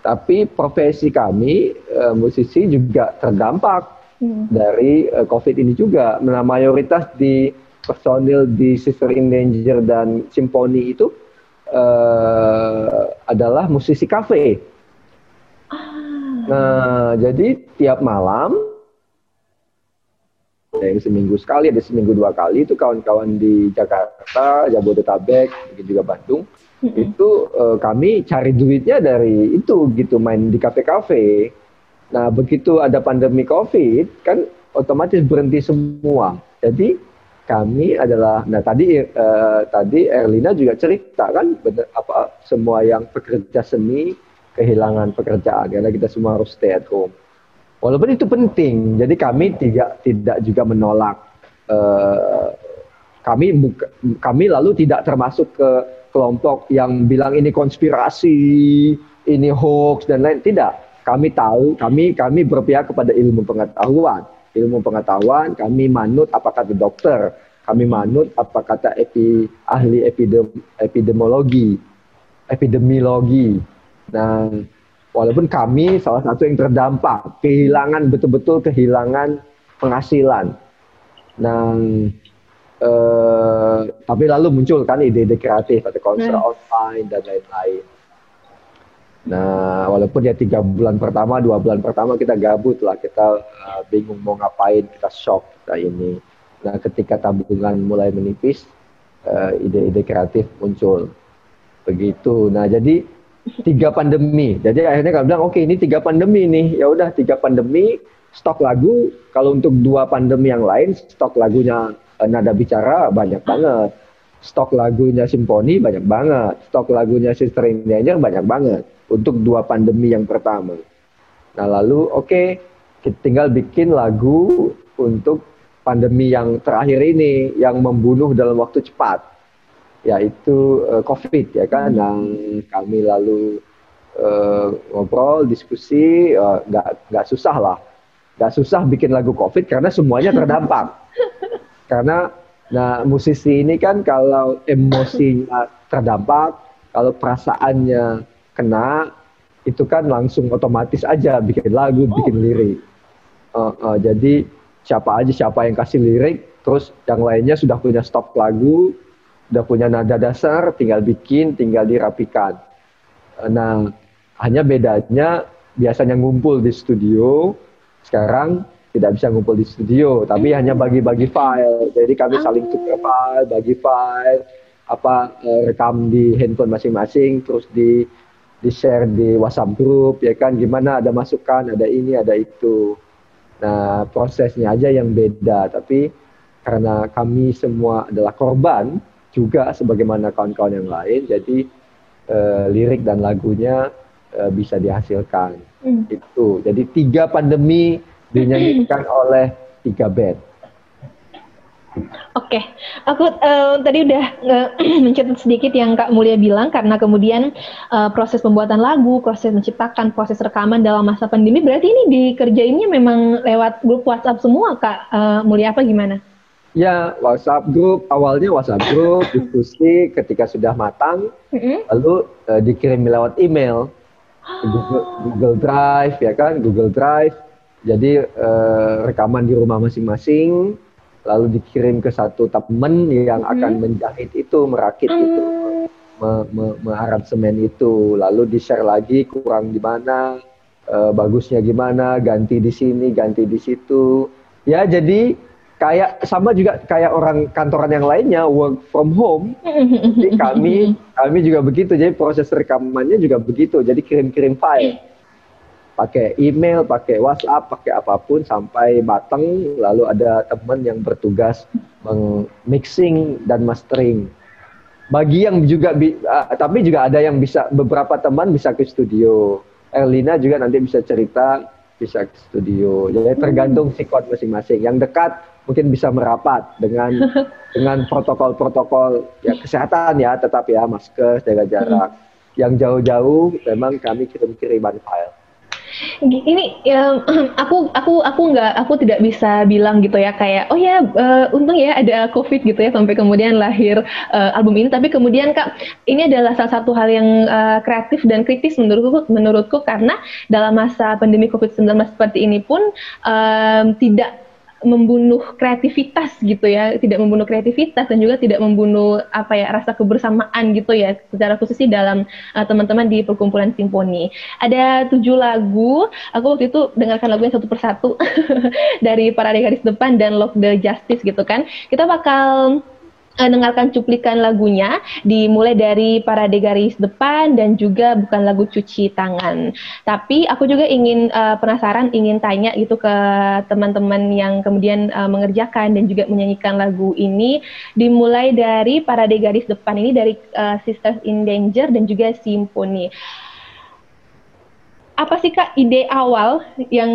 tapi profesi kami uh, musisi juga terdampak hmm. dari uh, COVID ini juga. Nah, mayoritas di personil di Sister in Danger dan Simponi itu uh, adalah musisi kafe Nah, jadi tiap malam ada yang seminggu sekali, ada seminggu dua kali itu kawan-kawan di Jakarta, Jabodetabek, juga Bandung, mm-hmm. itu uh, kami cari duitnya dari itu gitu main di kafe-kafe. Nah, begitu ada pandemi COVID kan otomatis berhenti semua. Jadi kami adalah nah tadi uh, tadi Erlina juga cerita kan bener, apa semua yang pekerja seni kehilangan pekerjaan karena kita semua harus stay at home. Walaupun itu penting, jadi kami tidak tidak juga menolak. Uh, kami kami lalu tidak termasuk ke kelompok yang bilang ini konspirasi, ini hoax dan lain. Tidak. Kami tahu, kami kami berpihak kepada ilmu pengetahuan. Ilmu pengetahuan, kami manut apa kata dokter, kami manut apa kata epi, ahli epidem, epidemiologi, epidemiologi Nah, walaupun kami salah satu yang terdampak, kehilangan betul-betul kehilangan penghasilan. Nah, eh, tapi lalu muncul kan ide-ide kreatif atau konser hmm. online dan lain-lain. Nah, walaupun ya tiga bulan pertama, dua bulan pertama kita gabut lah, kita uh, bingung mau ngapain, kita shock kita ini. Nah, ketika tabungan mulai menipis, uh, ide-ide kreatif muncul. Begitu. Nah, jadi tiga pandemi. Jadi akhirnya kami bilang oke okay, ini tiga pandemi nih. Ya udah tiga pandemi stok lagu kalau untuk dua pandemi yang lain stok lagunya uh, nada bicara banyak banget. Stok lagunya simfoni banyak banget. Stok lagunya Sister Danger banyak banget untuk dua pandemi yang pertama. Nah lalu oke okay, kita tinggal bikin lagu untuk pandemi yang terakhir ini yang membunuh dalam waktu cepat yaitu uh, COVID ya kan, hmm. yang kami lalu uh, ngobrol, diskusi, uh, nggak susah lah, nggak susah bikin lagu COVID karena semuanya terdampak, [LAUGHS] karena Nah, musisi ini kan kalau emosinya terdampak, kalau perasaannya kena, itu kan langsung otomatis aja bikin lagu, oh. bikin lirik. Uh, uh, jadi siapa aja siapa yang kasih lirik, terus yang lainnya sudah punya stok lagu, sudah punya nada dasar, tinggal bikin, tinggal dirapikan. Nah, hanya bedanya biasanya ngumpul di studio, sekarang tidak bisa ngumpul di studio, tapi hanya bagi-bagi file. Jadi kami saling tukar file, bagi file, apa rekam di handphone masing-masing, terus di di share di WhatsApp group, ya kan? Gimana ada masukan, ada ini, ada itu. Nah prosesnya aja yang beda, tapi karena kami semua adalah korban juga sebagaimana kawan-kawan yang lain, jadi uh, lirik dan lagunya uh, bisa dihasilkan. Hmm. Itu. Jadi tiga pandemi dinyanyikan [CLEARS THROAT] oleh tiga band. Oke, okay. aku uh, tadi udah uh, [CLEARS THROAT] mencatat sedikit yang Kak Mulia bilang karena kemudian uh, proses pembuatan lagu, proses menciptakan, proses rekaman dalam masa pandemi berarti ini dikerjainnya memang lewat grup WhatsApp semua Kak uh, Mulia apa gimana? Ya, WhatsApp grup awalnya WhatsApp grup [LAUGHS] diskusi ketika sudah matang, mm-hmm. lalu uh, dikirim lewat email, Google, Google Drive ya kan, Google Drive jadi uh, rekaman di rumah masing-masing, lalu dikirim ke satu teman yang hmm. akan menjahit itu, merakit hmm. itu, me, me, me itu, lalu di share lagi kurang di mana, uh, bagusnya gimana, ganti di sini, ganti di situ. Ya jadi kayak sama juga kayak orang kantoran yang lainnya work from home. Jadi kami [LAUGHS] kami juga begitu. Jadi proses rekamannya juga begitu. Jadi kirim-kirim file pakai email, pakai WhatsApp, pakai apa pun sampai batang. Lalu ada teman yang bertugas mixing dan mastering. Bagi yang juga, uh, tapi juga ada yang bisa beberapa teman bisa ke studio. Erlina juga nanti bisa cerita bisa ke studio. Jadi tergantung sikon masing-masing. Yang dekat mungkin bisa merapat dengan [LAUGHS] dengan protokol-protokol ya kesehatan ya, tetap ya masker, jaga jarak. Yang jauh-jauh memang kami kirim-kiriman file ini ya, [CLEARS THROAT] aku aku aku nggak aku tidak bisa bilang gitu ya kayak oh ya uh, untung ya ada covid gitu ya sampai kemudian lahir uh, album ini. Tapi kemudian kak ini adalah salah satu hal yang uh, kreatif dan kritis menurutku menurutku karena dalam masa pandemi covid 19 seperti ini pun um, tidak membunuh kreativitas gitu ya, tidak membunuh kreativitas dan juga tidak membunuh apa ya rasa kebersamaan gitu ya, secara khusus sih dalam uh, teman-teman di perkumpulan simfoni. Ada tujuh lagu, aku waktu itu dengarkan lagunya satu persatu [LAUGHS] dari para garis depan dan Lock the Justice gitu kan. Kita bakal dengarkan cuplikan lagunya dimulai dari Parade Garis Depan dan juga bukan lagu Cuci Tangan. Tapi aku juga ingin uh, penasaran ingin tanya gitu ke teman-teman yang kemudian uh, mengerjakan dan juga menyanyikan lagu ini dimulai dari Parade Garis Depan ini dari uh, Sisters in Danger dan juga Simfoni. Apa sih Kak ide awal yang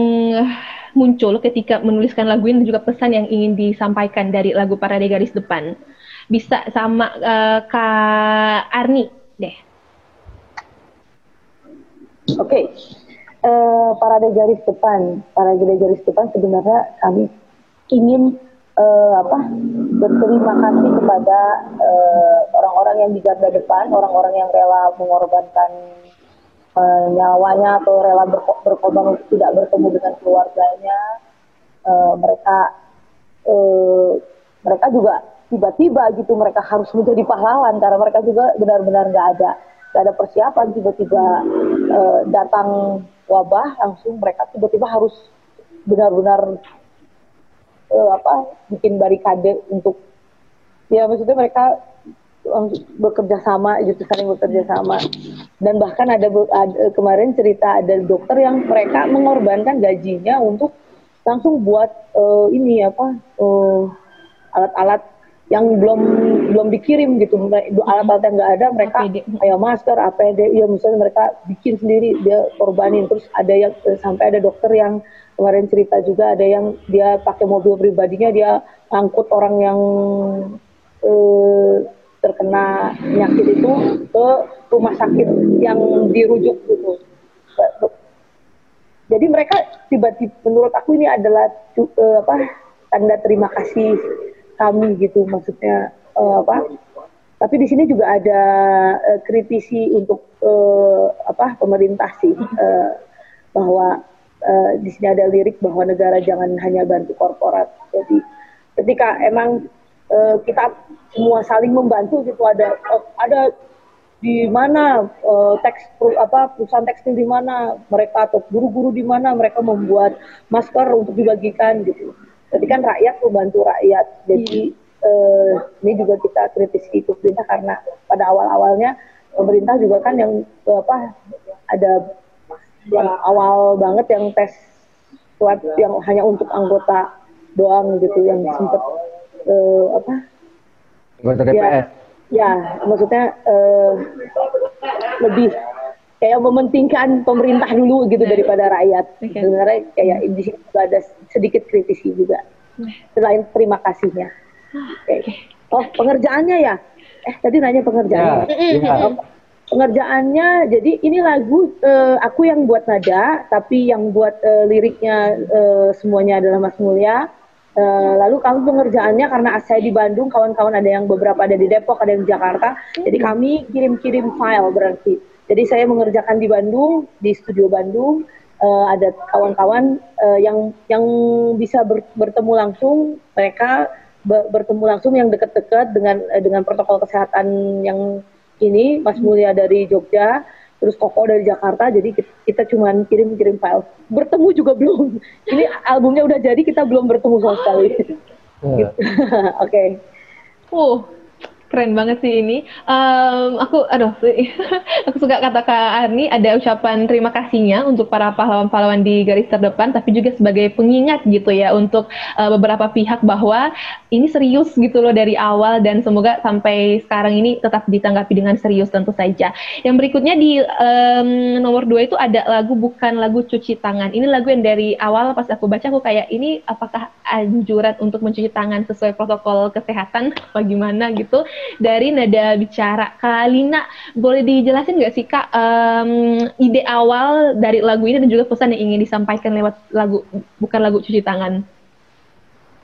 muncul ketika menuliskan lagu ini dan juga pesan yang ingin disampaikan dari lagu Parade Garis Depan? Bisa sama uh, Kak Arni deh. Oke, okay. uh, eh, parade garis depan, parade garis depan sebenarnya kami ingin uh, apa berterima kasih kepada orang-orang uh, yang di garda depan, orang-orang yang rela mengorbankan uh, nyawanya atau rela berkorban untuk tidak bertemu dengan keluarganya. Uh, mereka uh, mereka juga tiba-tiba gitu mereka harus menjadi pahlawan karena mereka juga benar-benar nggak ada nggak ada persiapan. Tiba-tiba uh, datang wabah langsung mereka tiba-tiba harus benar-benar uh, apa bikin barikade untuk ya maksudnya mereka bekerja sama gitu saling bekerja sama. Dan bahkan ada, ada kemarin cerita ada dokter yang mereka mengorbankan gajinya untuk langsung buat uh, ini apa alat-alat yang belum belum dikirim gitu. Alat-alat yang nggak ada mereka kayak masker APD. Ya misalnya mereka bikin sendiri dia korbanin. Terus ada yang sampai ada dokter yang kemarin cerita juga ada yang dia pakai mobil pribadinya dia angkut orang yang eh, terkena penyakit itu ke rumah sakit yang dirujuk gitu. Jadi mereka tiba-tiba menurut aku ini adalah uh, apa tanda terima kasih kami gitu maksudnya uh, apa tapi di sini juga ada uh, kritisi untuk uh, apa pemerintah sih uh, bahwa uh, di sini ada lirik bahwa negara jangan hanya bantu korporat jadi ketika emang uh, kita semua saling membantu gitu ada uh, ada di mana uh, teks apa perusahaan tekstil di mana mereka atau guru-guru di mana mereka membuat masker untuk dibagikan gitu. Jadi kan rakyat membantu rakyat. Jadi uh, ini juga kita kritisi pemerintah karena pada awal-awalnya pemerintah juga kan yang uh, apa ada yang awal banget yang tes swab yang hanya untuk anggota doang gitu yang sempat uh, apa anggota DPR. Ya, ya maksudnya uh, lebih kayak mementingkan pemerintah dulu gitu yeah. daripada rakyat. Okay. Sebenarnya kayak di sini juga ada sedikit kritisi juga. Selain terima kasihnya. Okay. Oh pengerjaannya ya? Eh tadi nanya pengerjaannya. Yeah. Yeah. Oh, pengerjaannya jadi ini lagu uh, aku yang buat nada tapi yang buat uh, liriknya uh, semuanya adalah Mas Mulya Uh, lalu kami pengerjaannya karena saya di Bandung, kawan-kawan ada yang beberapa ada di Depok, ada yang di Jakarta. Jadi kami kirim-kirim file berarti. Jadi saya mengerjakan di Bandung, di studio Bandung. Uh, ada kawan-kawan uh, yang yang bisa ber, bertemu langsung, mereka be, bertemu langsung yang dekat-dekat dengan uh, dengan protokol kesehatan yang ini, Mas Mulia dari Jogja terus Koko dari Jakarta. Jadi kita, kita cuma kirim-kirim file. Bertemu juga belum. [LAUGHS] Ini albumnya udah jadi kita belum bertemu sama sekali. Yeah. [LAUGHS] oke. Okay. uh keren banget sih ini. Um, aku, aduh, [LAUGHS] aku suka kata Kak Arni ada ucapan terima kasihnya untuk para pahlawan-pahlawan di garis terdepan, tapi juga sebagai pengingat gitu ya untuk uh, beberapa pihak bahwa ini serius gitu loh dari awal dan semoga sampai sekarang ini tetap ditanggapi dengan serius tentu saja. Yang berikutnya di um, nomor dua itu ada lagu bukan lagu cuci tangan. Ini lagu yang dari awal pas aku baca aku kayak ini apakah anjuran untuk mencuci tangan sesuai protokol kesehatan bagaimana gitu dari nada bicara. Kak Lina, boleh dijelasin nggak sih Kak um, ide awal dari lagu ini dan juga pesan yang ingin disampaikan lewat lagu bukan lagu cuci tangan?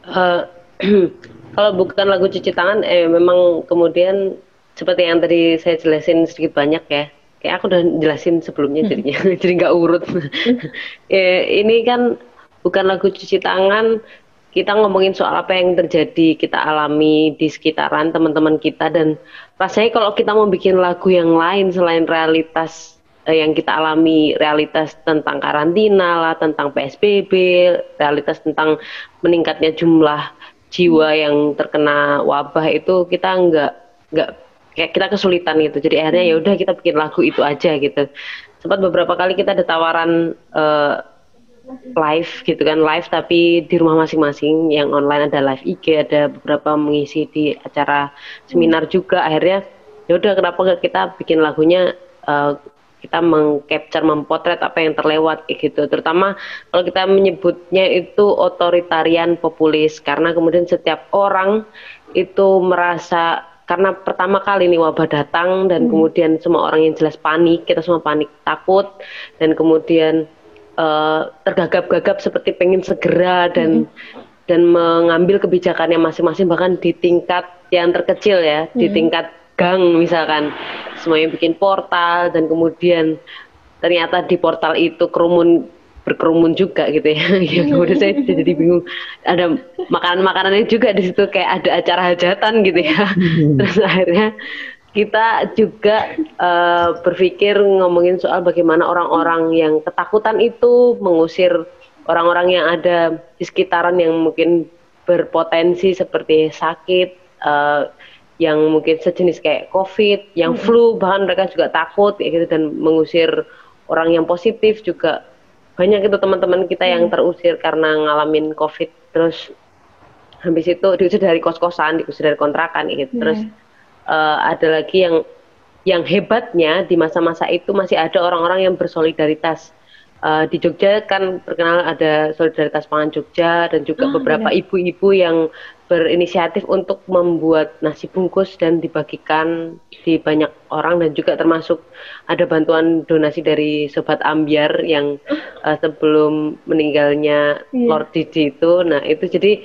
Uh, [CLEARS THROAT] kalau bukan lagu cuci tangan, eh memang kemudian seperti yang tadi saya jelasin sedikit banyak ya. Kayak aku udah jelasin sebelumnya hmm. jadinya, [LAUGHS] jadi nggak urut. [LAUGHS] eh, ini kan bukan lagu cuci tangan, kita ngomongin soal apa yang terjadi kita alami di sekitaran teman-teman kita dan rasanya kalau kita mau bikin lagu yang lain selain realitas eh, yang kita alami realitas tentang karantina lah tentang PSBB realitas tentang meningkatnya jumlah jiwa yang terkena wabah itu kita nggak nggak kayak kita kesulitan gitu. Jadi akhirnya ya udah kita bikin lagu itu aja gitu. Sempat beberapa kali kita ada tawaran uh, live gitu kan live tapi di rumah masing-masing. Yang online ada live IG ada beberapa mengisi di acara seminar juga. Akhirnya ya udah kenapa gak kita bikin lagunya uh, kita mengcapture mempotret apa yang terlewat gitu. Terutama kalau kita menyebutnya itu otoritarian populis karena kemudian setiap orang itu merasa karena pertama kali ini wabah datang dan hmm. kemudian semua orang yang jelas panik kita semua panik takut dan kemudian uh, tergagap-gagap seperti pengen segera dan mm-hmm. dan mengambil kebijakannya masing-masing bahkan di tingkat yang terkecil ya mm-hmm. di tingkat gang misalkan semuanya bikin portal dan kemudian ternyata di portal itu kerumun berkerumun juga gitu ya. [LAUGHS] ya kemudian saya jadi bingung. Ada makanan-makanannya juga di situ kayak ada acara hajatan gitu ya. Mm-hmm. [LAUGHS] Terus akhirnya kita juga uh, berpikir ngomongin soal bagaimana orang-orang yang ketakutan itu mengusir orang-orang yang ada di sekitaran yang mungkin berpotensi seperti sakit, uh, yang mungkin sejenis kayak COVID, yang flu, bahkan mereka juga takut ya gitu dan mengusir orang yang positif juga. Banyak itu teman-teman kita yang terusir karena ngalamin COVID. Terus habis itu diusir dari kos-kosan, diusir dari kontrakan gitu. Terus uh, ada lagi yang yang hebatnya di masa-masa itu masih ada orang-orang yang bersolidaritas. Uh, di Jogja kan terkenal ada solidaritas pangan Jogja dan juga oh, beberapa ibu-ibu yang berinisiatif untuk membuat nasi bungkus dan dibagikan di banyak orang dan juga termasuk ada bantuan donasi dari sobat Ambiar yang uh, sebelum meninggalnya yeah. Lord Didi itu. Nah itu jadi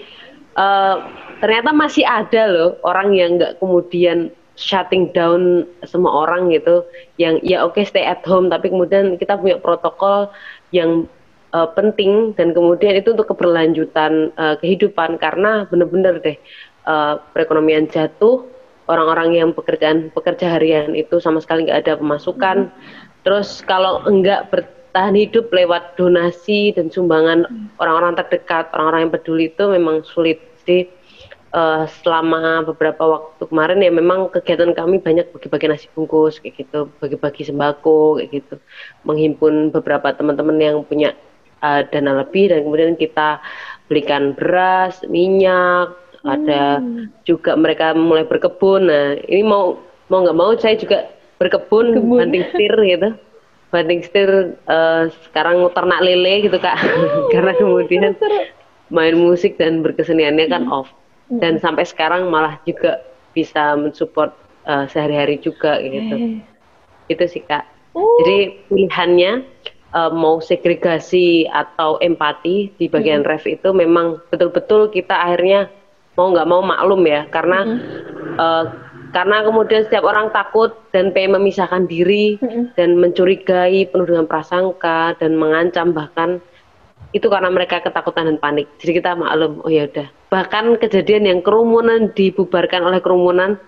uh, ternyata masih ada loh orang yang nggak kemudian shutting down semua orang gitu. Yang ya oke okay, stay at home tapi kemudian kita punya protokol yang uh, penting dan kemudian itu untuk keberlanjutan uh, kehidupan. Karena benar-benar deh uh, perekonomian jatuh orang-orang yang pekerjaan pekerja harian itu sama sekali nggak ada pemasukan. Hmm. terus kalau enggak bertahan hidup lewat donasi dan sumbangan orang-orang terdekat orang-orang yang peduli itu memang sulit jadi uh, selama beberapa waktu kemarin ya memang kegiatan kami banyak bagi-bagi nasi bungkus kayak gitu, bagi-bagi sembako kayak gitu, menghimpun beberapa teman-teman yang punya uh, dana lebih dan kemudian kita belikan beras, minyak, hmm. ada juga mereka mulai berkebun. Nah ini mau mau nggak mau saya juga berkebun, Kebun. banting setir gitu. Banting setir uh, sekarang ternak lele gitu kak, oh, [LAUGHS] karena kemudian main musik dan berkeseniannya kan hmm. off dan sampai sekarang malah juga bisa mensupport uh, sehari-hari juga gitu. Eh. Itu sih kak. Uh. Jadi pilihannya uh, mau segregasi atau empati di bagian mm. ref itu memang betul-betul kita akhirnya mau nggak mau maklum ya karena mm. uh, karena kemudian setiap orang takut dan pengen memisahkan diri mm dan mencurigai penuh dengan prasangka dan mengancam bahkan itu karena mereka ketakutan dan panik. Jadi kita maklum, oh ya udah. Bahkan kejadian yang kerumunan dibubarkan oleh kerumunan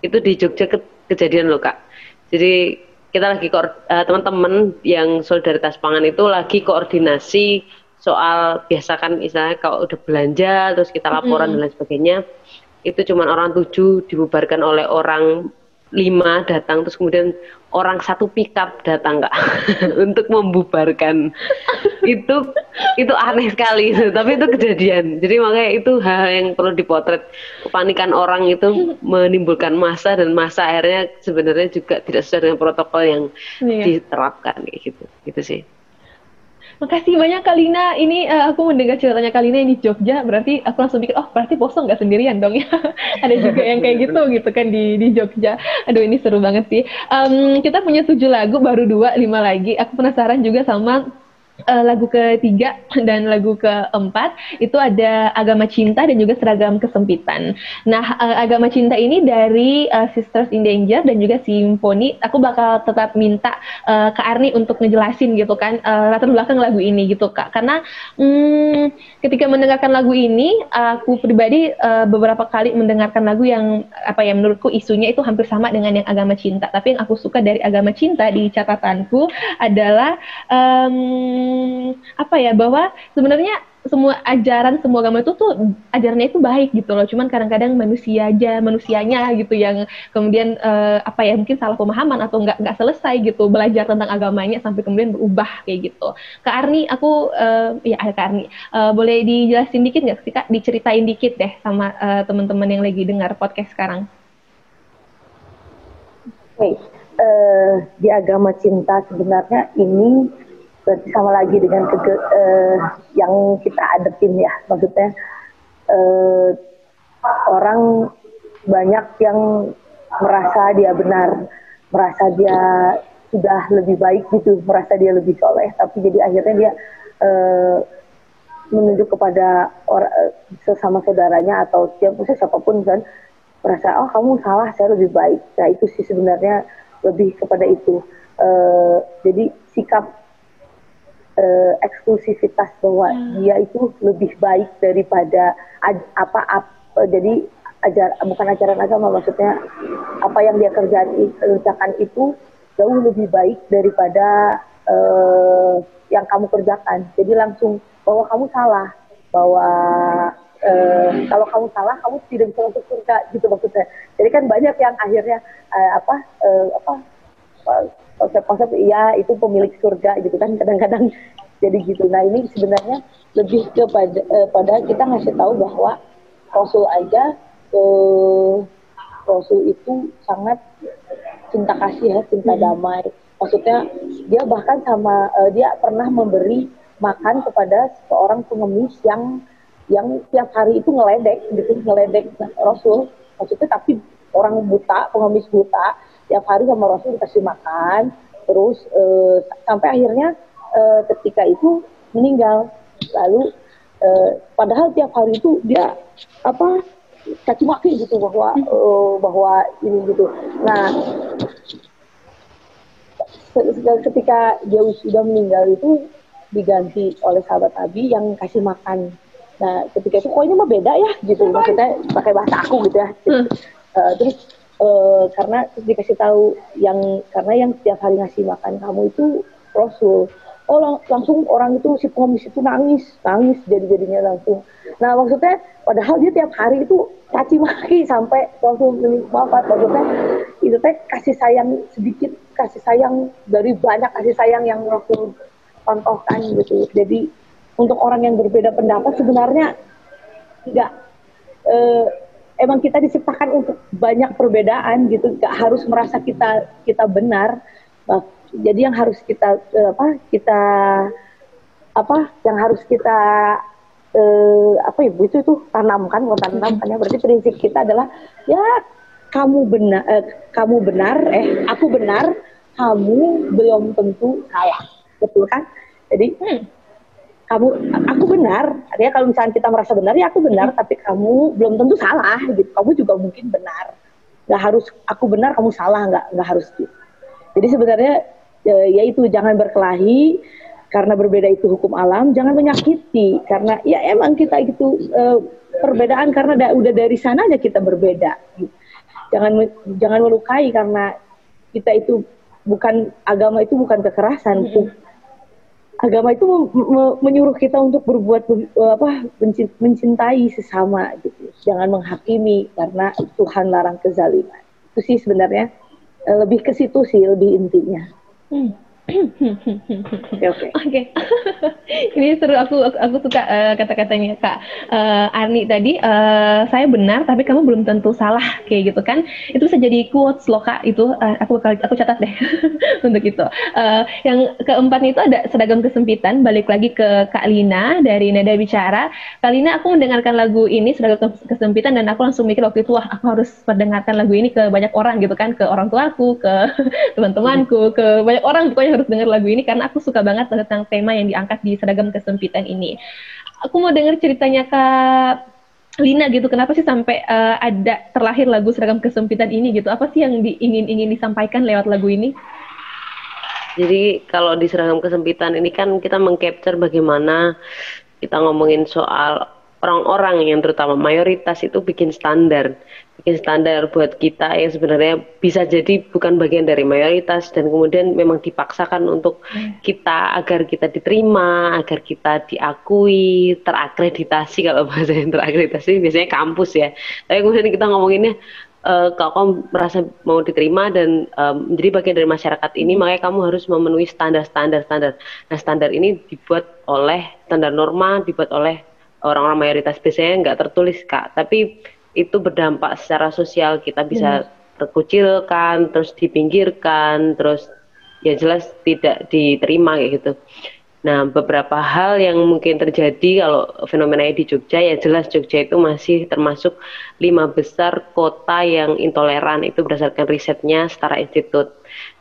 itu di Jogja ke kejadian loh kak. Jadi kita lagi uh, teman-teman yang solidaritas pangan itu lagi koordinasi soal biasa kan misalnya kalau udah belanja terus kita laporan mm. dan lain sebagainya itu cuma orang tujuh dibubarkan oleh orang lima datang terus kemudian orang satu pickup datang nggak [LAUGHS] untuk membubarkan. [LAUGHS] Itu itu aneh sekali itu tapi itu kejadian. Jadi makanya itu hal yang perlu dipotret. Kepanikan orang itu menimbulkan masa dan masa akhirnya sebenarnya juga tidak sesuai dengan protokol yang iya. diterapkan gitu. Gitu sih Makasih banyak Kalina. Ini uh, aku mendengar ceritanya Kalina ini Jogja, berarti aku langsung pikir, oh berarti Poso nggak sendirian dong ya. [LAUGHS] Ada juga yang kayak gitu gitu kan di di Jogja. Aduh ini seru banget sih. Um, kita punya tujuh lagu, baru dua, lima lagi. Aku penasaran juga sama uh, lagu ketiga [CLEARS THROAT] dan lagu keempat itu ada agama cinta dan juga seragam kesempitan. Nah, uh, agama cinta ini dari uh, Sisters in Danger dan juga Simfoni. Aku bakal tetap minta uh, ke Arni untuk ngejelasin gitu kan uh, latar belakang lagu ini gitu kak. Karena hmm, ketika mendengarkan lagu ini, aku pribadi uh, beberapa kali mendengarkan lagu yang apa ya menurutku isunya itu hampir sama dengan yang agama cinta. Tapi yang aku suka dari agama cinta di catatanku adalah um, apa ya bahwa sebenarnya semua ajaran semua agama itu tuh ajarannya itu baik gitu loh. Cuman kadang-kadang manusia aja manusianya gitu yang kemudian uh, apa ya mungkin salah pemahaman atau nggak nggak selesai gitu belajar tentang agamanya sampai kemudian berubah kayak gitu. Kak Arni aku uh, ya Kak Arni. Uh, boleh dijelasin dikit nggak sih Kak? Diceritain dikit deh sama uh, teman-teman yang lagi dengar podcast sekarang. Okay. uh, di agama cinta sebenarnya ini berarti sama lagi dengan kege, uh, yang kita adepin ya. Maksudnya uh, orang banyak yang merasa dia benar merasa dia sudah lebih baik gitu merasa dia lebih soleh. Tapi jadi akhirnya dia uh, menunjuk kepada orang sesama saudaranya atau siapa siapa pun kan merasa oh kamu salah saya lebih baik. Nah itu sih sebenarnya lebih kepada itu. Jadi sikap uh, eksklusivitas bahwa hmm. dia itu lebih baik daripada ad, apa, apa jadi ajar bukan ajaran agama maksudnya apa yang dia kerjakan kerjakan itu jauh lebih baik daripada uh, yang kamu kerjakan jadi langsung bahwa kamu salah bahwa uh, kalau kamu salah kamu tidak bisa masuk surga gitu maksudnya jadi kan banyak yang akhirnya uh, apa uh, apa konsep-konsep iya itu pemilik surga gitu kan kadang-kadang [LAUGHS] jadi gitu. Nah ini sebenarnya lebih kepada eh, pada kita ngasih tahu bahwa Rasul aja eh, Rasul itu sangat cinta kasih ya cinta hmm. damai. Maksudnya dia bahkan sama eh, dia pernah memberi makan kepada seorang pengemis yang yang tiap hari itu ngeledek gitu ngeledek Rasul. Maksudnya tapi orang buta pengemis buta tiap hari sama Rasul dikasih makan terus e, sampai akhirnya e, ketika itu meninggal. Lalu uh, padahal tiap hari itu dia apa caci maki gitu bahwa uh, bahwa ini gitu. Nah ketika dia sudah meninggal itu diganti oleh sahabat Abi yang kasih makan. Nah ketika itu kok ini mah beda ya gitu. Maksudnya pakai bahasa aku gitu ya. Uh, terus uh, karena dikasih tahu yang karena yang setiap hari ngasih makan kamu itu Rasul. Oh lang langsung orang itu si pengemis itu nangis nangis jadi jadinya langsung. Nah maksudnya padahal dia tiap hari itu caci maki sampai langsung wafat maksudnya itu teh kasih sayang sedikit kasih sayang dari banyak kasih sayang yang Rasul contohkan gitu. Jadi untuk orang yang berbeda pendapat sebenarnya enggak eh, emang kita diciptakan untuk banyak perbedaan gitu. Nggak harus merasa kita kita benar. Nah, jadi yang harus kita uh, apa kita apa yang harus kita uh, apa ya itu itu tanamkan bukan tanamkan ya. Berarti prinsip kita adalah ya kamu benar uh, kamu benar eh aku benar kamu belum tentu salah. Betul kan? Jadi hmm, kamu aku benar artinya kalau misalnya kita merasa benar ya aku benar tapi kamu belum tentu salah gitu kamu juga mungkin benar nggak harus aku benar kamu salah nggak nggak harus gitu jadi sebenarnya uh, yaitu jangan berkelahi karena berbeda itu hukum alam, jangan menyakiti karena ya emang kita itu uh, perbedaan karena da, udah dari sananya kita berbeda. Gitu. Jangan jangan melukai karena kita itu bukan agama itu bukan kekerasan. Mm -hmm. Agama itu menyuruh kita untuk berbuat apa mencintai sesama gitu. Jangan menghakimi karena Tuhan larang kezaliman. Itu sih sebenarnya eh, lebih ke situ sih lebih intinya. Hmm. Oke. Oke. [LAUGHS] Ini seru aku aku, aku suka uh, kata-katanya Kak uh, Arni tadi uh, saya benar tapi kamu belum tentu salah kayak gitu kan. Itu bisa jadi quotes loh Kak itu uh, aku aku catat deh [LAUGHS] untuk itu. Uh, yang keempat itu ada seragam kesempitan balik lagi ke Kak Lina dari Nada Bicara. Kak Lina aku mendengarkan lagu ini seragam kesempitan dan aku langsung mikir waktu itu wah aku harus mendengarkan lagu ini ke banyak orang gitu kan ke orang tuaku, ke [LAUGHS] teman-temanku, ke banyak orang pokoknya harus dengar lagu ini karena aku suka banget tentang tema yang diangkat di seragam kesempitan ini. Aku mau dengar ceritanya Kak Lina gitu, kenapa sih sampai uh, ada terlahir lagu seragam kesempitan ini gitu? Apa sih yang diingin-ingin disampaikan lewat lagu ini? Jadi kalau di seragam kesempitan ini kan kita mengcapture bagaimana kita ngomongin soal orang-orang yang terutama mayoritas itu bikin standar bikin standar buat kita yang sebenarnya bisa jadi bukan bagian dari mayoritas dan kemudian memang dipaksakan untuk hmm. kita agar kita diterima agar kita diakui terakreditasi kalau bahasa yang terakreditasi biasanya kampus ya tapi kemudian kita ngomonginnya uh, kalau kamu merasa mau diterima dan um, menjadi bagian dari masyarakat ini, hmm. makanya kamu harus memenuhi standar-standar standar. Nah, standar ini dibuat oleh standar norma, dibuat oleh orang-orang mayoritas biasanya nggak tertulis kak tapi itu berdampak secara sosial. Kita bisa hmm. terkucilkan terus dipinggirkan terus ya jelas tidak diterima kayak gitu. Nah beberapa hal yang mungkin terjadi kalau fenomena di Jogja ya jelas Jogja itu masih termasuk lima besar kota yang intoleran. Itu berdasarkan risetnya setara institut.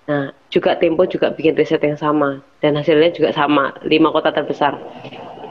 Nah, juga Tempo juga bikin riset yang sama dan hasilnya juga sama, lima kota terbesar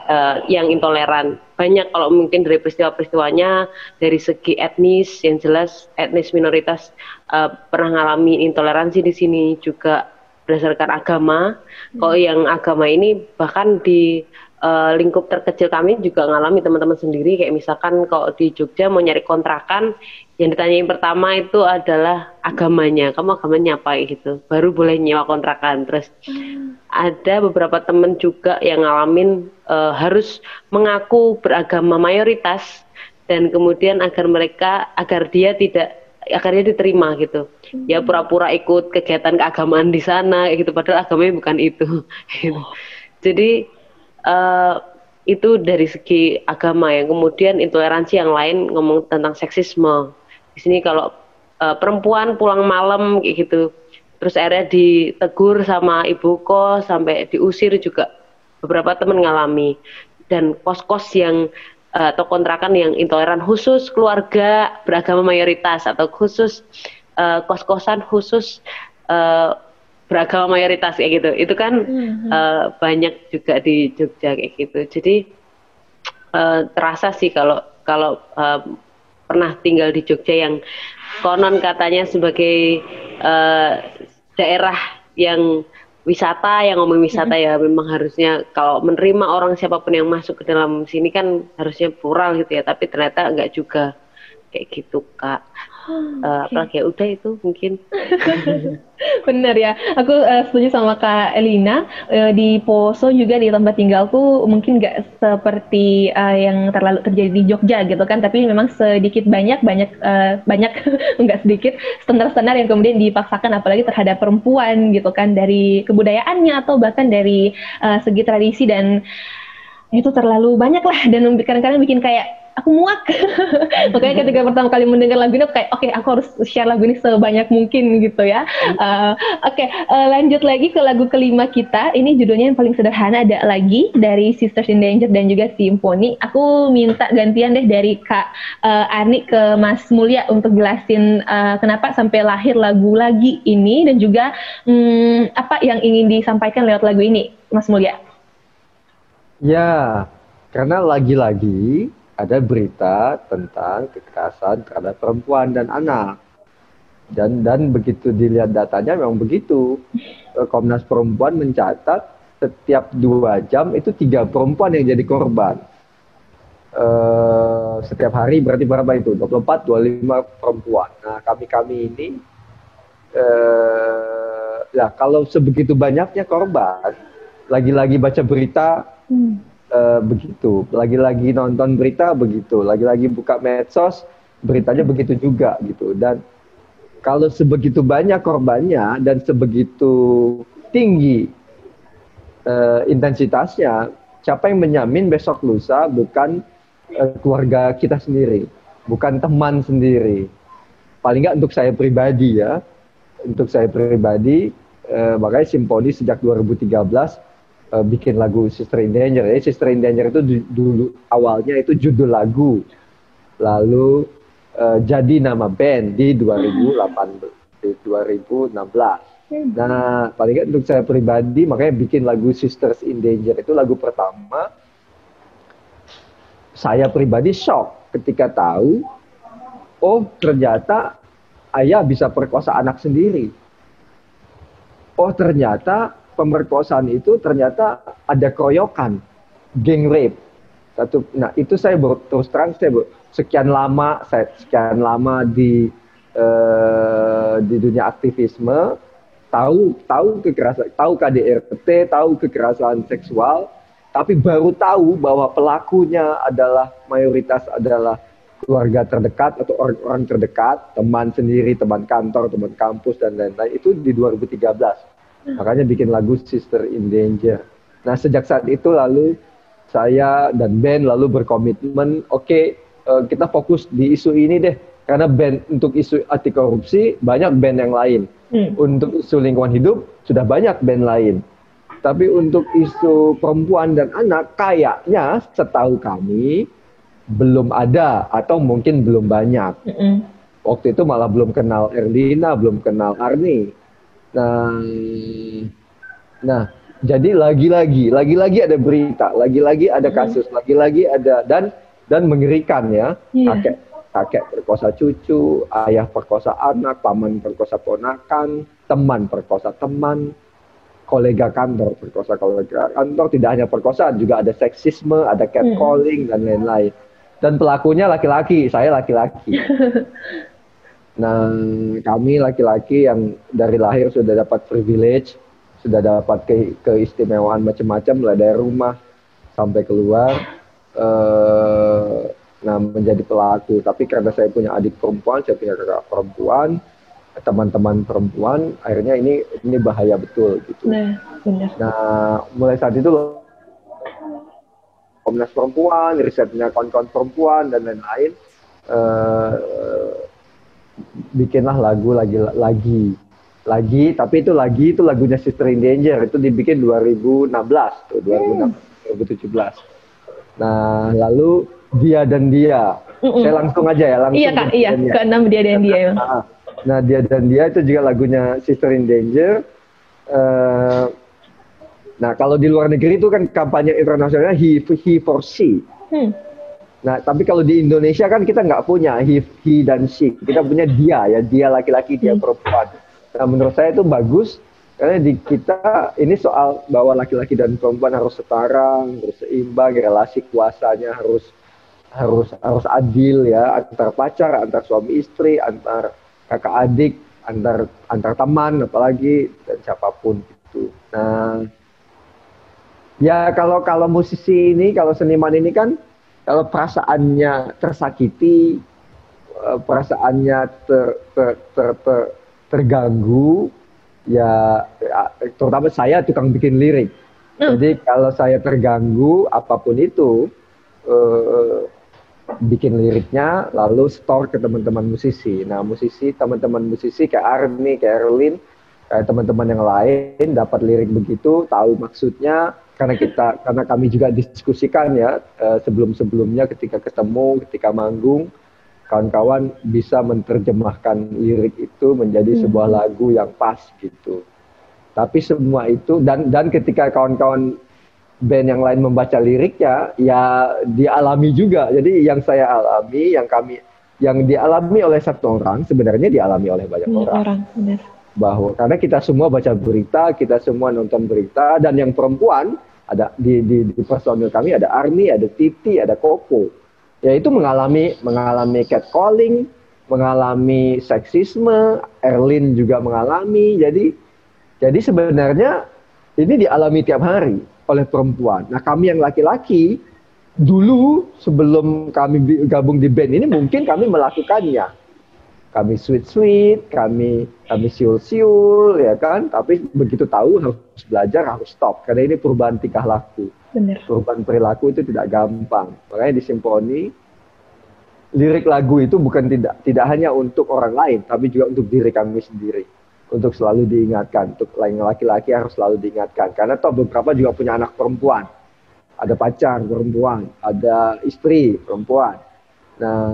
uh, yang intoleran. Banyak kalau mungkin dari peristiwa-peristiwanya dari segi etnis yang jelas etnis minoritas uh, pernah mengalami intoleransi di sini juga berdasarkan agama. Hmm. Kalau yang agama ini bahkan di uh, lingkup terkecil kami juga ngalami teman-teman sendiri. Kayak misalkan kalau di Jogja mau nyari kontrakan yang ditanyain pertama itu adalah agamanya. Kamu agamanya apa? Gitu. Baru boleh nyewa kontrakan. Terus hmm. ada beberapa teman juga yang ngalamin uh, harus mengaku beragama mayoritas dan kemudian agar mereka agar dia tidak dia diterima gitu. Hmm. ya pura-pura ikut kegiatan keagamaan di sana gitu. Padahal agamanya bukan itu. Gitu. [LAUGHS] jadi uh, itu dari segi agama ya kemudian intoleransi yang lain ngomong tentang seksisme. Di sini kalau uh, perempuan pulang malam kayak gitu terus akhirnya ditegur sama ibu kos sampai diusir juga beberapa teman ngalami. Dan kos-kos yang uh, atau kontrakan yang intoleran khusus keluarga beragama mayoritas atau khusus uh, kos-kosan khusus uh, beragama mayoritas kayak gitu. Itu kan mm -hmm. uh, banyak juga di Jogja kayak gitu. Jadi uh, terasa sih kalau kalau uh, pernah tinggal di Jogja yang konon katanya sebagai uh, daerah yang wisata yang ngomong wisata ya memang harusnya kalau menerima orang siapa pun yang masuk ke dalam sini kan harusnya plural gitu ya. Tapi ternyata enggak juga kayak gitu kak uh, okay. apalagi ya udah itu mungkin. [LAUGHS] Bener ya. Aku uh, setuju sama kak Elina. Uh, di Poso juga di tempat tinggalku mungkin nggak seperti uh, yang terlalu terjadi di Jogja gitu kan tapi memang sedikit banyak banyak uh, banyak [LAUGHS] nggak sedikit standar-standar yang kemudian dipaksakan apalagi terhadap perempuan gitu kan dari kebudayaannya atau bahkan dari uh, segi tradisi dan itu terlalu banyak lah dan kadang-kadang bikin kayak aku muak. [LAUGHS] Makanya ketika pertama kali mendengar lagu ini, kayak oke okay, aku harus share lagu ini sebanyak mungkin gitu ya. Uh, oke, okay, uh, eh, lanjut lagi ke lagu kelima kita. Ini judulnya yang paling sederhana ada lagi dari Sisters in Danger dan juga Symphony. Aku minta gantian deh dari Kak uh, Ani ke Mas Mulia untuk jelasin uh, kenapa sampai lahir lagu lagi ini dan juga um, apa yang ingin disampaikan lewat lagu ini, Mas Mulia. Ya, karena lagi-lagi ada berita tentang kekerasan terhadap perempuan dan anak. Dan dan begitu dilihat datanya memang begitu. Eh, Komnas Perempuan mencatat setiap dua jam itu tiga perempuan yang jadi korban. Uh, setiap hari berarti berapa itu? 24, 25 perempuan. Nah kami-kami ini, uh, ya kalau sebegitu banyaknya korban, lagi-lagi baca berita, hmm uh, begitu. Lagi-lagi nonton berita begitu, lagi-lagi buka medsos beritanya begitu juga gitu. Dan kalau sebegitu banyak korbannya dan sebegitu tinggi uh, intensitasnya, siapa yang menyamin besok lusa bukan uh, keluarga kita sendiri, bukan teman sendiri. Paling nggak untuk saya pribadi ya, untuk saya pribadi, uh, makanya Simponi sejak 2013 uh, bikin lagu Sister in Danger. Ya, Sister in Danger itu dulu awalnya itu judul lagu, lalu uh, jadi nama band di 2008 di 2016. Nah, paling nggak untuk saya pribadi makanya bikin lagu Sisters in Danger itu lagu pertama. Saya pribadi shock ketika tahu, oh ternyata ayah bisa perkosa anak sendiri. Oh ternyata pemerkosaan itu ternyata ada keroyokan, gang rape. Satu, nah itu saya ber, terus terang saya ber, sekian lama saya sekian lama di uh, di dunia aktivisme tahu tahu kekerasan tahu KDRT tahu kekerasan seksual tapi baru tahu bahwa pelakunya adalah mayoritas adalah keluarga terdekat atau orang-orang terdekat teman sendiri teman kantor teman kampus dan lain-lain itu di 2013 Makanya bikin lagu Sister in Danger. Nah sejak saat itu lalu saya dan band lalu berkomitmen, oke okay, uh, eh, kita fokus di isu ini deh. Karena band untuk isu anti korupsi banyak band yang lain. Hmm. Untuk isu lingkungan hidup sudah banyak band lain. Tapi untuk isu perempuan dan anak kayaknya setahu kami belum ada atau mungkin belum banyak. -hmm. Waktu itu malah belum kenal Erlina, belum kenal Arni. Nah, nah jadi lagi-lagi, lagi-lagi ada berita, lagi-lagi ada hmm. kasus, lagi-lagi ada dan dan mengerikan ya yeah. kakek kakek perkosa cucu, ayah perkosa anak, paman perkosa ponakan, teman perkosa teman, kolega kantor perkosa kolega kantor. Tidak hanya perkosaan, juga ada seksisme, ada catcalling hmm. dan lain-lain. Dan pelakunya laki-laki, saya laki-laki. [LAUGHS] Nah, kami laki-laki yang dari lahir sudah dapat privilege, sudah dapat ke keistimewaan macam-macam mulai dari rumah sampai keluar, uh, nah menjadi pelaku. Tapi karena saya punya adik perempuan, saya punya kakak perempuan, teman-teman perempuan, akhirnya ini ini bahaya betul gitu. Nah, benar. Nah, mulai saat itu Komnas Perempuan, risetnya kawan-kawan perempuan dan lain-lain. Uh, bikinlah lagu lagi lagi lagi tapi itu lagi itu lagunya Sister in Danger itu dibikin 2016 tuh 2016 hmm. nah lalu dia dan dia mm -mm. saya langsung aja ya langsung iya kak iya keenam dia dan dia ya. nah, nah dia dan dia itu juga lagunya Sister in Danger uh, nah kalau di luar negeri itu kan kampanye internasionalnya he he for she Hmm. Nah, tapi kalau di Indonesia kan kita nggak punya he, he dan she. Kita punya dia ya, dia laki-laki, dia hmm. perempuan. Nah, menurut saya itu bagus karena di kita ini soal bahwa laki-laki dan perempuan harus setara, harus seimbang, relasi kuasanya harus harus harus adil ya antar pacar, antar suami istri, antar kakak adik, antar antar teman apalagi dan siapa pun itu. Nah, ya kalau kalau musisi ini, kalau seniman ini kan kalau perasaannya tersakiti, eh, perasaannya ter, ter, ter, ter, terganggu, ya, ya terutama saya tukang bikin lirik. Hmm. Jadi kalau saya terganggu apa pun itu, eh, bikin liriknya, lalu store ke teman-teman musisi. Nah musisi, teman-teman musisi kayak Arni, kayak Erlin, kayak teman-teman yang lain dapat lirik begitu, tahu maksudnya, karena kita karena kami juga diskusikan ya uh, sebelum-sebelumnya ketika ketemu ketika manggung kawan-kawan bisa menerjemahkan lirik itu menjadi hmm. sebuah lagu yang pas gitu. Tapi semua itu dan dan ketika kawan-kawan band yang lain membaca liriknya ya dialami juga. Jadi yang saya alami, yang kami yang dialami oleh satu orang sebenarnya dialami oleh banyak, banyak orang. orang benar bahwa karena kita semua baca berita, kita semua nonton berita dan yang perempuan ada di di, di personil kami ada Army, ada Titi, ada Koko. Ya itu mengalami mengalami catcalling, mengalami seksisme, Erlin juga mengalami. Jadi jadi sebenarnya ini dialami tiap hari oleh perempuan. Nah, kami yang laki-laki dulu sebelum kami gabung di band ini mungkin kami melakukannya kami sweet-sweet, kami kami siul-siul, ya kan? Tapi begitu tahu harus belajar, harus stop. Karena ini perubahan tingkah laku. Benar. Perubahan perilaku itu tidak gampang. Makanya di simfoni, lirik lagu itu bukan tidak tidak hanya untuk orang lain, tapi juga untuk diri kami sendiri. Untuk selalu diingatkan. Untuk lain laki-laki harus selalu diingatkan. Karena toh beberapa juga punya anak perempuan. Ada pacar perempuan, ada istri perempuan Nah,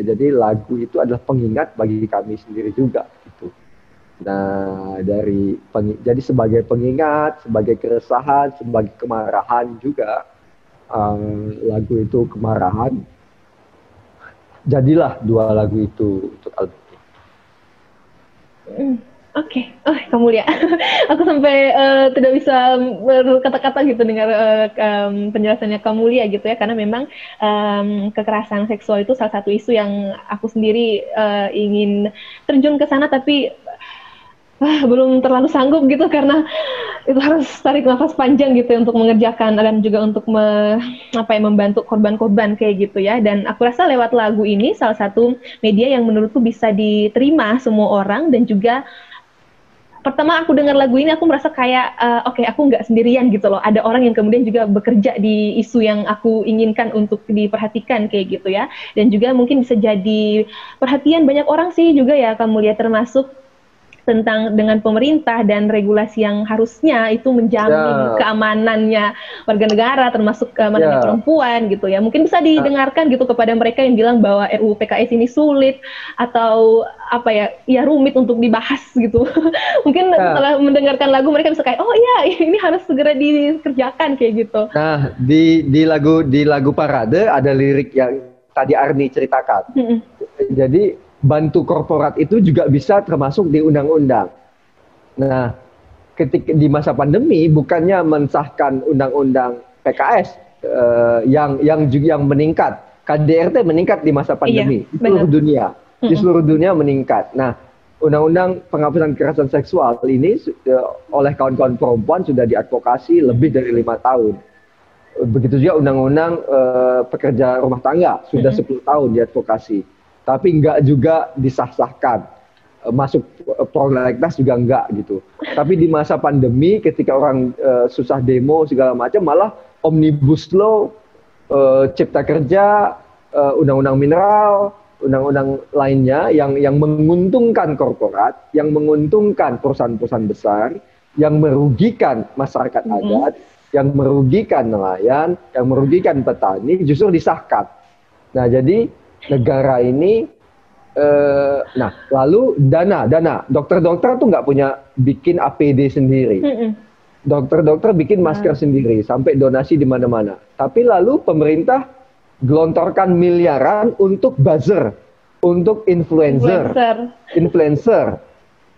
jadi lagu itu adalah pengingat bagi kami sendiri juga gitu. Nah, dari peng, jadi sebagai pengingat, sebagai keresahan, sebagai kemarahan juga um, lagu itu kemarahan. Jadilah dua lagu itu untuk album. Hmm. Oke, okay. oh kamu lihat, [LAUGHS] aku sampai uh, tidak bisa berkata-kata gitu dengar uh, um, penjelasannya kamu lihat gitu ya, karena memang um, kekerasan seksual itu salah satu isu yang aku sendiri uh, ingin terjun ke sana, tapi uh, belum terlalu sanggup gitu karena itu harus tarik nafas panjang gitu ya untuk mengerjakan dan juga untuk me, apa ya membantu korban-korban kayak gitu ya. Dan aku rasa lewat lagu ini salah satu media yang menurutku bisa diterima semua orang dan juga pertama aku dengar lagu ini aku merasa kayak uh, oke okay, aku nggak sendirian gitu loh. Ada orang yang kemudian juga bekerja di isu yang aku inginkan untuk diperhatikan kayak gitu ya. Dan juga mungkin bisa jadi perhatian banyak orang sih juga ya kamu lihat termasuk tentang dengan pemerintah dan regulasi yang harusnya itu menjamin yeah. keamanannya warga negara termasuk keamanan yeah. perempuan gitu ya mungkin bisa ya. didengarkan gitu kepada mereka yang bilang bahwa RUU PKS ini sulit atau apa ya ya rumit untuk dibahas gitu [LAUGHS] mungkin yeah. setelah mendengarkan lagu mereka bisa kayak oh iya [LAUGHS] ini harus segera dikerjakan kayak gitu nah di di lagu di lagu parade ada lirik yang tadi Arni ceritakan mm -hmm. jadi bantu korporat itu juga bisa termasuk di undang-undang. Nah, ketika di masa pandemi bukannya mensahkan undang-undang PKS uh, eh, yang yang juga yang meningkat, KDRT meningkat di masa pandemi iya, di seluruh benar. dunia, di seluruh dunia meningkat. Nah, undang-undang penghapusan kekerasan seksual ini uh, oleh kawan-kawan perempuan sudah diadvokasi lebih dari lima tahun. Begitu juga undang-undang uh, pekerja rumah tangga sudah -hmm. 10 tahun diadvokasi tapi enggak juga disah-sahkan eh, masuk eh, prolegnas juga enggak gitu. Tapi di masa pandemi ketika orang uh, susah demo segala macam malah omnibus law, uh, cipta kerja, uh, undang-undang mineral, undang-undang lainnya yang yang menguntungkan korporat, yang menguntungkan perusahaan-perusahaan besar, yang merugikan masyarakat mm -hmm. adat, yang merugikan nelayan, yang merugikan petani justru disahkan. Nah, jadi negara ini eh, nah lalu dana dana dokter-dokter tuh nggak punya bikin APD sendiri dokter-dokter bikin nah. masker sendiri sampai donasi di mana-mana tapi lalu pemerintah gelontorkan miliaran untuk buzzer, untuk influencer, influencer. influencer.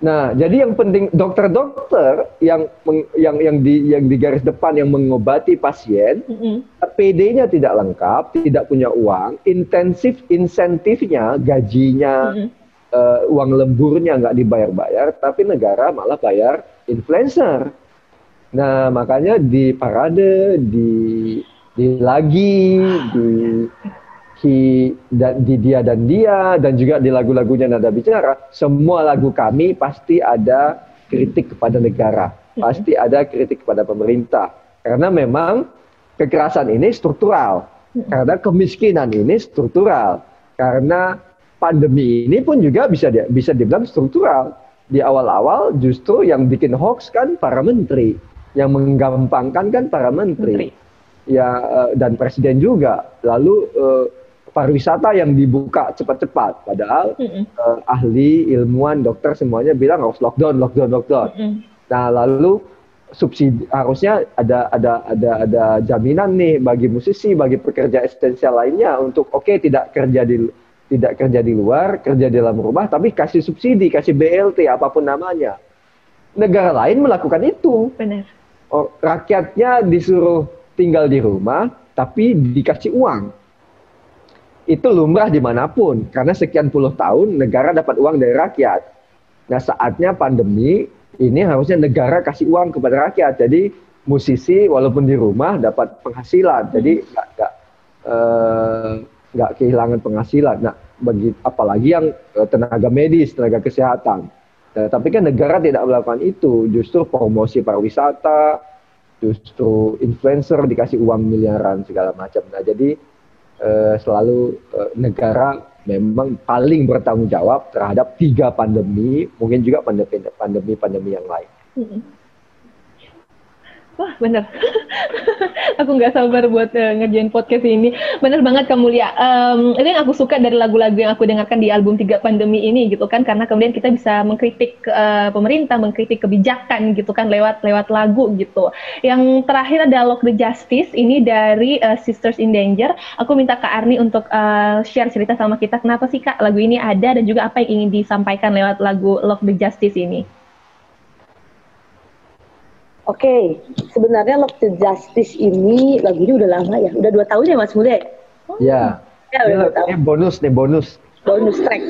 Nah, jadi yang penting dokter-dokter yang yang yang di yang di garis depan yang mengobati pasien, mm -hmm. PD-nya tidak lengkap, tidak punya uang, intensif insentifnya, gajinya, mm -hmm. uh, uang lemburnya nggak dibayar-bayar, tapi negara malah bayar influencer. Nah, makanya di parade, di di lagi, di di, di dia dan dia dan juga di lagu-lagunya nada bicara semua lagu kami pasti ada kritik kepada negara pasti ada kritik kepada pemerintah. Karena memang kekerasan ini struktural karena kemiskinan ini struktural karena pandemi ini pun juga bisa di, bisa dibilang struktural. Di awal-awal justru yang bikin hoax kan para menteri yang menggampangkan kan para menteri, menteri. ya eh, dan presiden juga. Lalu uh, pariwisata yang dibuka cepat-cepat. Padahal mm -hmm. uh, ahli, ilmuwan, dokter semuanya bilang harus lockdown, lockdown, lockdown. Mm -hmm. Nah lalu subsidi harusnya ada ada ada ada jaminan nih bagi musisi, bagi pekerja esensial lainnya untuk oke okay, tidak kerja di tidak kerja di luar, kerja di dalam rumah, tapi kasih subsidi, kasih BLT apa pun namanya. Negara lain melakukan itu. Benar. Oh, rakyatnya disuruh tinggal di rumah, tapi dikasih uang itu lumrah di mana pun karena sekian puluh tahun negara dapat uang dari rakyat. Nah saatnya pandemi ini harusnya negara kasih uang kepada rakyat. Jadi musisi walaupun di rumah dapat penghasilan. Jadi nggak nggak uh, nggak kehilangan penghasilan. Nah bagi apalagi yang uh, tenaga medis, tenaga kesehatan. Nah, tapi kan negara tidak melakukan itu, justru promosi pariwisata, justru influencer dikasih uang miliaran segala macam. Nah jadi uh, selalu uh, negara memang paling bertanggung jawab terhadap tiga pandemi, mungkin juga pandemi-pandemi yang lain. Hmm. Wah bener, [LAUGHS] aku nggak sabar buat uh, ngerjain podcast ini. Bener banget kamu lihat. Um, itu yang aku suka dari lagu-lagu yang aku dengarkan di album tiga pandemi ini gitu kan, karena kemudian kita bisa mengkritik uh, pemerintah, mengkritik kebijakan gitu kan lewat lewat lagu gitu. Yang terakhir ada Lock the Justice ini dari uh, Sisters in Danger. Aku minta Kak Arni untuk uh, share cerita sama kita kenapa sih Kak lagu ini ada dan juga apa yang ingin disampaikan lewat lagu Lock the Justice ini. Oke, okay. sebenarnya Lock to Justice ini lagunya udah lama ya, udah dua tahun ya Mas Mude? Iya. Ya, udah dua tahun. Ini bonus nih bonus. Bonus track.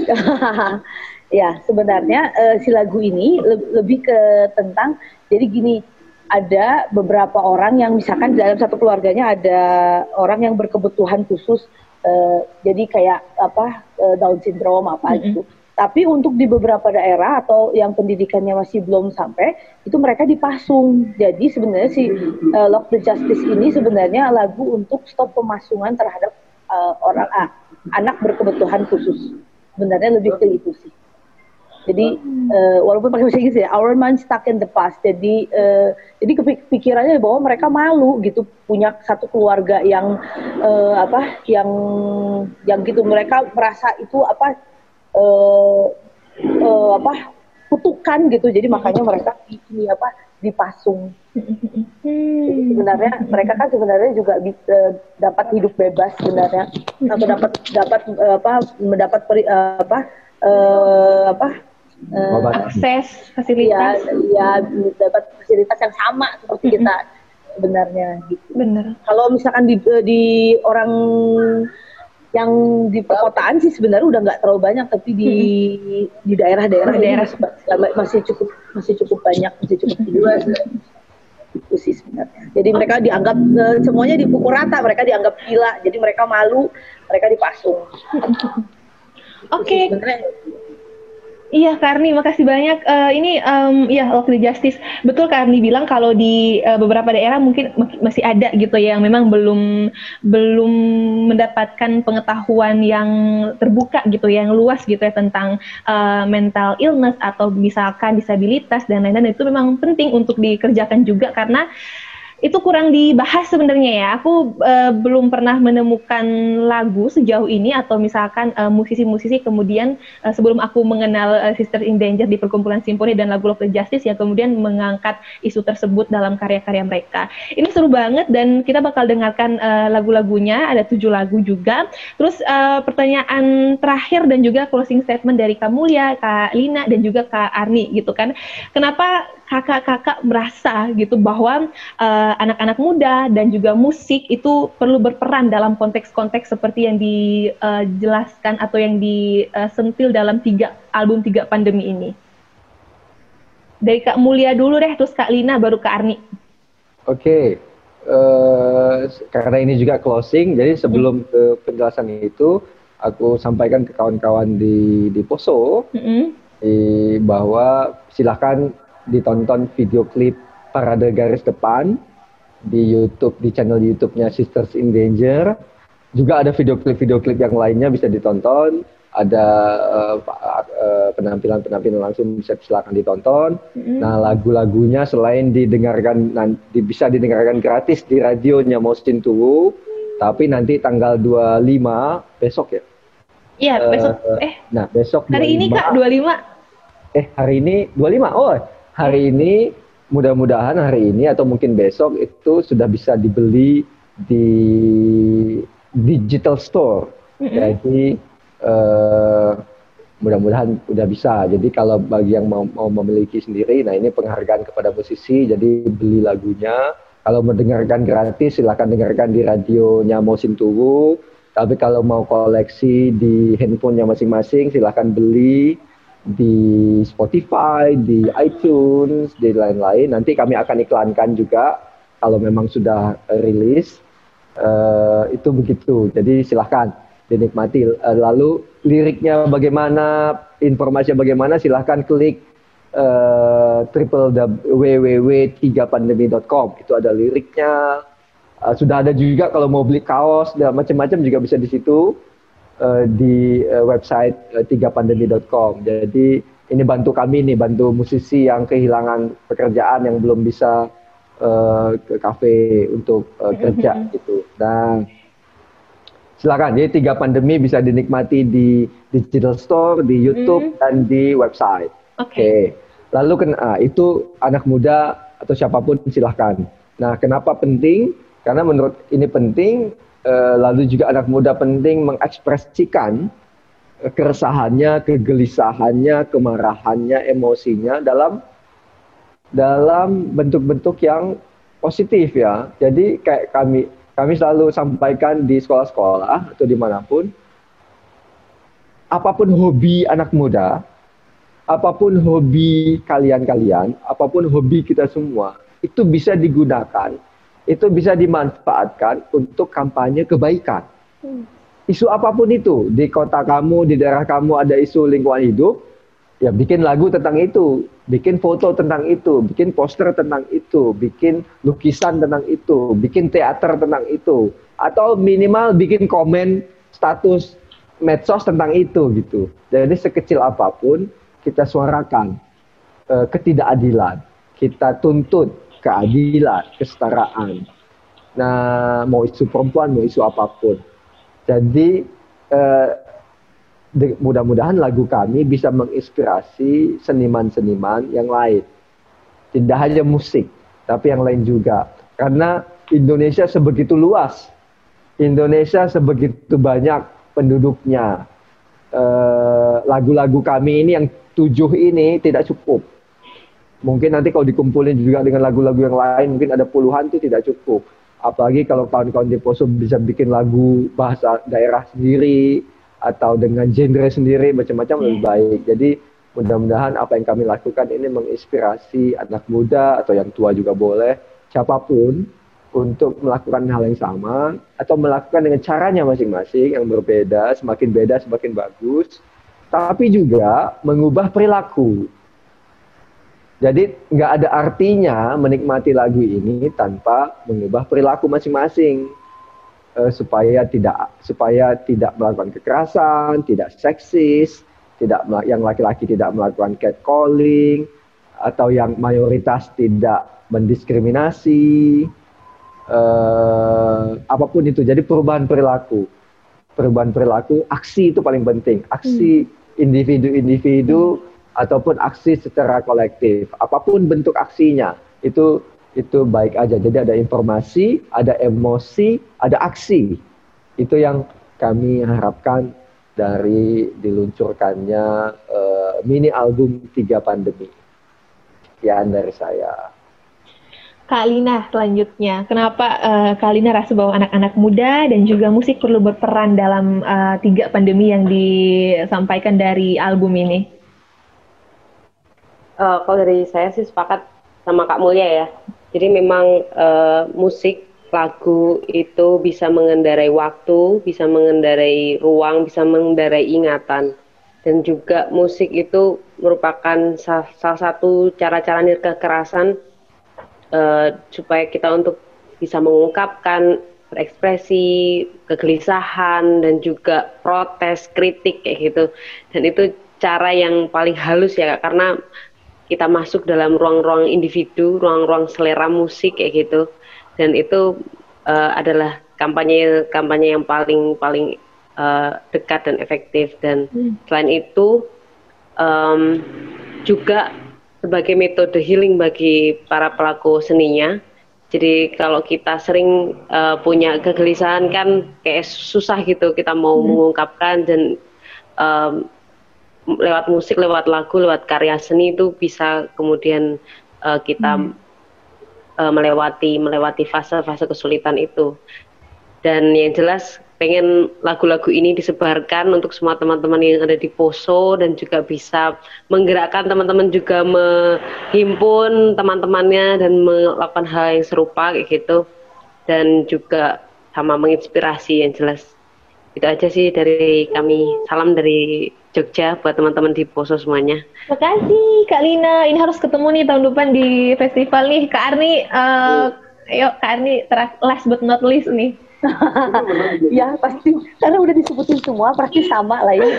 [LAUGHS] ya, sebenarnya uh, si lagu ini le lebih ke tentang jadi gini, ada beberapa orang yang misalkan dalam satu keluarganya ada orang yang berkebutuhan khusus, uh, jadi kayak apa uh, Down syndrome apa mm -hmm. gitu tapi untuk di beberapa daerah atau yang pendidikannya masih belum sampai, itu mereka dipasung. Jadi sebenarnya si uh, Lock the Justice ini sebenarnya lagu untuk stop pemasungan terhadap uh, orang ah, anak berkebutuhan khusus. Sebenarnya lebih ke itu sih. Jadi uh, walaupun pakai bahasa Inggris ya, our mind stuck in the past. Jadi uh, jadi kepikirannya bahwa mereka malu gitu punya satu keluarga yang uh, apa yang yang gitu mereka merasa itu apa uh, uh, apa kutukan gitu. Jadi makanya mereka ini apa dipasung hmm. sebenarnya mereka kan sebenarnya juga bisa dapat hidup bebas sebenarnya. Atau dapat dapat uh, apa mendapat peri, uh, apa uh, apa uh, akses fasilitas. ya, ya dapat fasilitas yang sama seperti kita sebenarnya gitu. Benar kalau misalkan di di orang yang di perkotaan sih sebenarnya udah nggak terlalu banyak tapi di hmm. di daerah-daerah daerah. masih cukup masih cukup banyak masih cukup tinggi. Itu sih sebenarnya. Jadi mereka dianggap uh, semuanya dipukul rata mereka dianggap gila. Jadi mereka malu mereka dipasung. [LAUGHS] Oke. Okay. Iya, Karni, makasih banyak. Uh, ini um, ya Local Justice. Betul Karni bilang kalau di uh, beberapa daerah mungkin masih ada gitu ya yang memang belum belum mendapatkan pengetahuan yang terbuka gitu, yang luas gitu ya tentang uh, mental illness atau misalkan disabilitas dan lain-lain itu memang penting untuk dikerjakan juga karena itu kurang dibahas sebenarnya ya. Aku uh, belum pernah menemukan lagu sejauh ini atau misalkan eh, musisi-musisi kemudian uh, sebelum aku mengenal uh, Sister in Danger di perkumpulan simfoni dan lagu Love Justice ya kemudian mengangkat isu tersebut dalam karya-karya mereka. Ini seru banget dan kita bakal dengarkan uh, lagu-lagunya ada tujuh lagu juga. Terus uh, pertanyaan terakhir dan juga closing statement dari Kak Mulia, Kak Lina dan juga Kak Arni gitu kan. Kenapa kakak-kakak merasa gitu bahwa uh, anak-anak muda dan juga musik itu perlu berperan dalam konteks-konteks seperti yang dijelaskan atau yang disentil dalam tiga album tiga pandemi ini. Dari Kak Mulia dulu deh, terus Kak Lina, baru Kak Arni. Oke, okay. uh, eh, karena ini juga closing, jadi sebelum hmm. ke penjelasan itu, aku sampaikan ke kawan-kawan di di Poso hmm. di, bahwa silahkan ditonton video klip Parade Garis Depan di YouTube di channel YouTube-nya Sisters in Danger. Juga ada video klip-video klip yang lainnya bisa ditonton. Ada uh, uh, penampilan-penampilan langsung bisa silakan ditonton. Mm-hmm. Nah lagu-lagunya selain didengarkan nanti bisa didengarkan gratis di radionya Mosin Tuwu, tapi nanti tanggal 25 besok ya. Iya, besok. Uh, eh. Nah, besok Hari 25, ini Kak 25. Eh, hari ini 25. Oh, hari ini mudah-mudahan hari ini atau mungkin besok itu sudah bisa dibeli di digital store. Mm -hmm. Jadi uh, mudah-mudahan udah bisa. Jadi kalau bagi yang mau, mau memiliki sendiri, nah ini penghargaan kepada musisi. Jadi beli lagunya. Kalau mendengarkan gratis, silahkan dengarkan di radionya Mosin Turu. Tapi kalau mau koleksi di handphonenya masing-masing, silahkan beli di Spotify, di iTunes, di lain-lain. Nanti kami akan iklankan juga kalau memang sudah rilis. Uh, itu begitu. Jadi silahkan dinikmati. Uh, lalu liriknya bagaimana, informasinya bagaimana, silahkan klik uh, www.3pandemi.com. Itu ada liriknya. Uh, sudah ada juga kalau mau beli kaos dan macam-macam juga bisa di situ. Eh, di uh, website uh, tigapandemi.com. Jadi ini bantu kami nih, bantu musisi yang kehilangan pekerjaan yang belum bisa uh, ke kafe untuk uh, kerja gitu. Dan silakan. Jadi tiga pandemi bisa dinikmati di digital store, di YouTube mm. dan di website. Oke. Okay. Okay. Lalu kena ah, itu anak muda atau siapa pun silahkan. Nah, kenapa penting? Karena menurut ini penting Eh, lalu juga anak muda penting mengekspresikan eh, keresahannya, kegelisahannya, kemarahannya, emosinya dalam dalam bentuk-bentuk yang positif ya. Jadi kayak kami kami selalu sampaikan di sekolah-sekolah atau di mana pun, apa pun hobi anak muda, apa pun hobi kalian-kalian, apa pun hobi kita semua, itu bisa digunakan itu bisa dimanfaatkan untuk kampanye kebaikan. Hmm. Isu apa pun itu, di kota kamu, di daerah kamu ada isu lingkungan hidup, ya bikin lagu tentang itu, bikin foto tentang itu, bikin poster tentang itu, bikin lukisan tentang itu, bikin teater tentang itu, atau minimal bikin komen status medsos tentang itu gitu. Jadi sekecil apa pun kita suarakan uh, ketidakadilan, kita tuntut keadilan, kesetaraan. Nah, mau isu perempuan, mau isu apa pun. Jadi eh, mudah-mudahan lagu kami bisa menginspirasi seniman-seniman yang lain. Tidak hanya musik, tapi yang lain juga. Karena Indonesia sebegitu luas. Indonesia sebegitu banyak penduduknya. Eh, lagu-lagu eh, kami ini yang tujuh ini tidak cukup Mungkin nanti kalau dikumpulin juga dengan lagu-lagu yang lain, mungkin ada puluhan itu tidak cukup. Apalagi kalau kawan-kawan di Poso bisa bikin lagu bahasa daerah sendiri, atau dengan genre sendiri, macam-macam lebih iya. baik. Jadi mudah-mudahan apa yang kami lakukan ini menginspirasi anak muda atau yang tua juga boleh, siapa pun, untuk melakukan hal yang sama atau melakukan dengan caranya masing-masing yang berbeda, semakin beda semakin bagus, tapi juga mengubah perilaku. Jadi nggak ada artinya menikmati lagu ini tanpa mengubah perilaku masing-masing uh, supaya tidak supaya tidak melakukan kekerasan, tidak seksis, tidak yang laki-laki tidak melakukan catcalling atau yang mayoritas tidak mendiskriminasi uh, apa pun itu. Jadi perubahan perilaku, perubahan perilaku, aksi itu paling penting. Aksi hmm. individu-individu hmm. Ataupun aksi secara kolektif. Apa pun bentuk aksinya itu itu baik aja. Jadi ada informasi, ada emosi, ada aksi. Itu yang kami harapkan dari diluncurkannya uh, mini album Tiga Pandemi. Sekian dari saya. Kak Lina selanjutnya, kenapa uh, Kak Lina rasa bahwa anak-anak muda dan juga musik perlu berperan dalam uh, tiga pandemi yang disampaikan dari album ini? Uh, kalau dari saya sih sepakat sama Kak Mulia ya. Jadi memang uh, musik lagu itu bisa mengendarai waktu, bisa mengendarai ruang, bisa mengendarai ingatan. Dan juga musik itu merupakan salah, salah satu cara-cara kekerasan uh, supaya kita untuk bisa mengungkapkan ekspresi kegelisahan dan juga protes, kritik kayak gitu. Dan itu cara yang paling halus ya karena kita masuk dalam ruang-ruang individu, ruang-ruang selera musik kayak gitu. Dan itu uh, adalah kampanye kampanye yang paling paling uh, dekat dan efektif dan hmm. selain itu um, juga sebagai metode healing bagi para pelaku seninya. Jadi kalau kita sering uh, punya kegelisahan kan kayak susah gitu kita mau hmm. mengungkapkan dan um, lewat musik, lewat lagu, lewat karya seni itu bisa kemudian uh, kita hmm. uh, melewati melewati fase-fase kesulitan itu. Dan yang jelas pengen lagu-lagu ini disebarkan untuk semua teman-teman yang ada di Poso dan juga bisa menggerakkan teman-teman juga menghimpun teman-temannya dan melakukan hal yang serupa kayak gitu dan juga sama menginspirasi yang jelas itu aja sih dari kami salam dari Jogja buat teman-teman di Poso semuanya. Terima kasih Kak Lina. Ini harus ketemu nih tahun depan di festival nih. Kak Arni, uh, yuk Kak Arni, last but not least nih [LAUGHS] ya pasti karena udah disebutin semua pasti sama lah ya. [LAUGHS]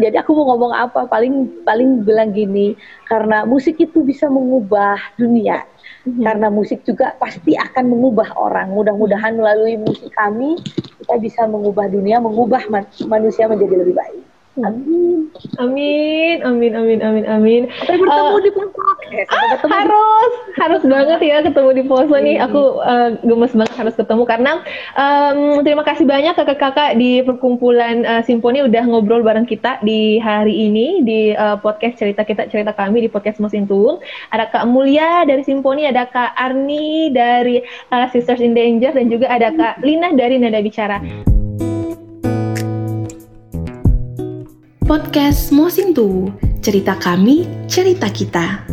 Jadi aku mau ngomong apa? Paling paling bilang gini, karena musik itu bisa mengubah dunia. Mm-hmm. Karena musik juga pasti akan mengubah orang. Mudah-mudahan melalui musik kami kita bisa mengubah dunia, mengubah man- manusia menjadi lebih baik. Amin. Amin, amin, amin, amin, amin. Sampai bertemu uh, di podcast. Ah, harus, harus banget ya ketemu di Poso nih. Aku uh, gemes banget harus ketemu karena um, terima kasih banyak kakak-kakak di perkumpulan uh, Simponi udah ngobrol bareng kita di hari ini di uh, podcast cerita kita cerita kami di podcast Mesin Tung. Ada Kak Mulia dari Simponi, ada Kak Arni dari uh, Sisters in Danger dan juga ada Kak Lina dari Nada Bicara. Podcast Mosintu, cerita kami, cerita kita.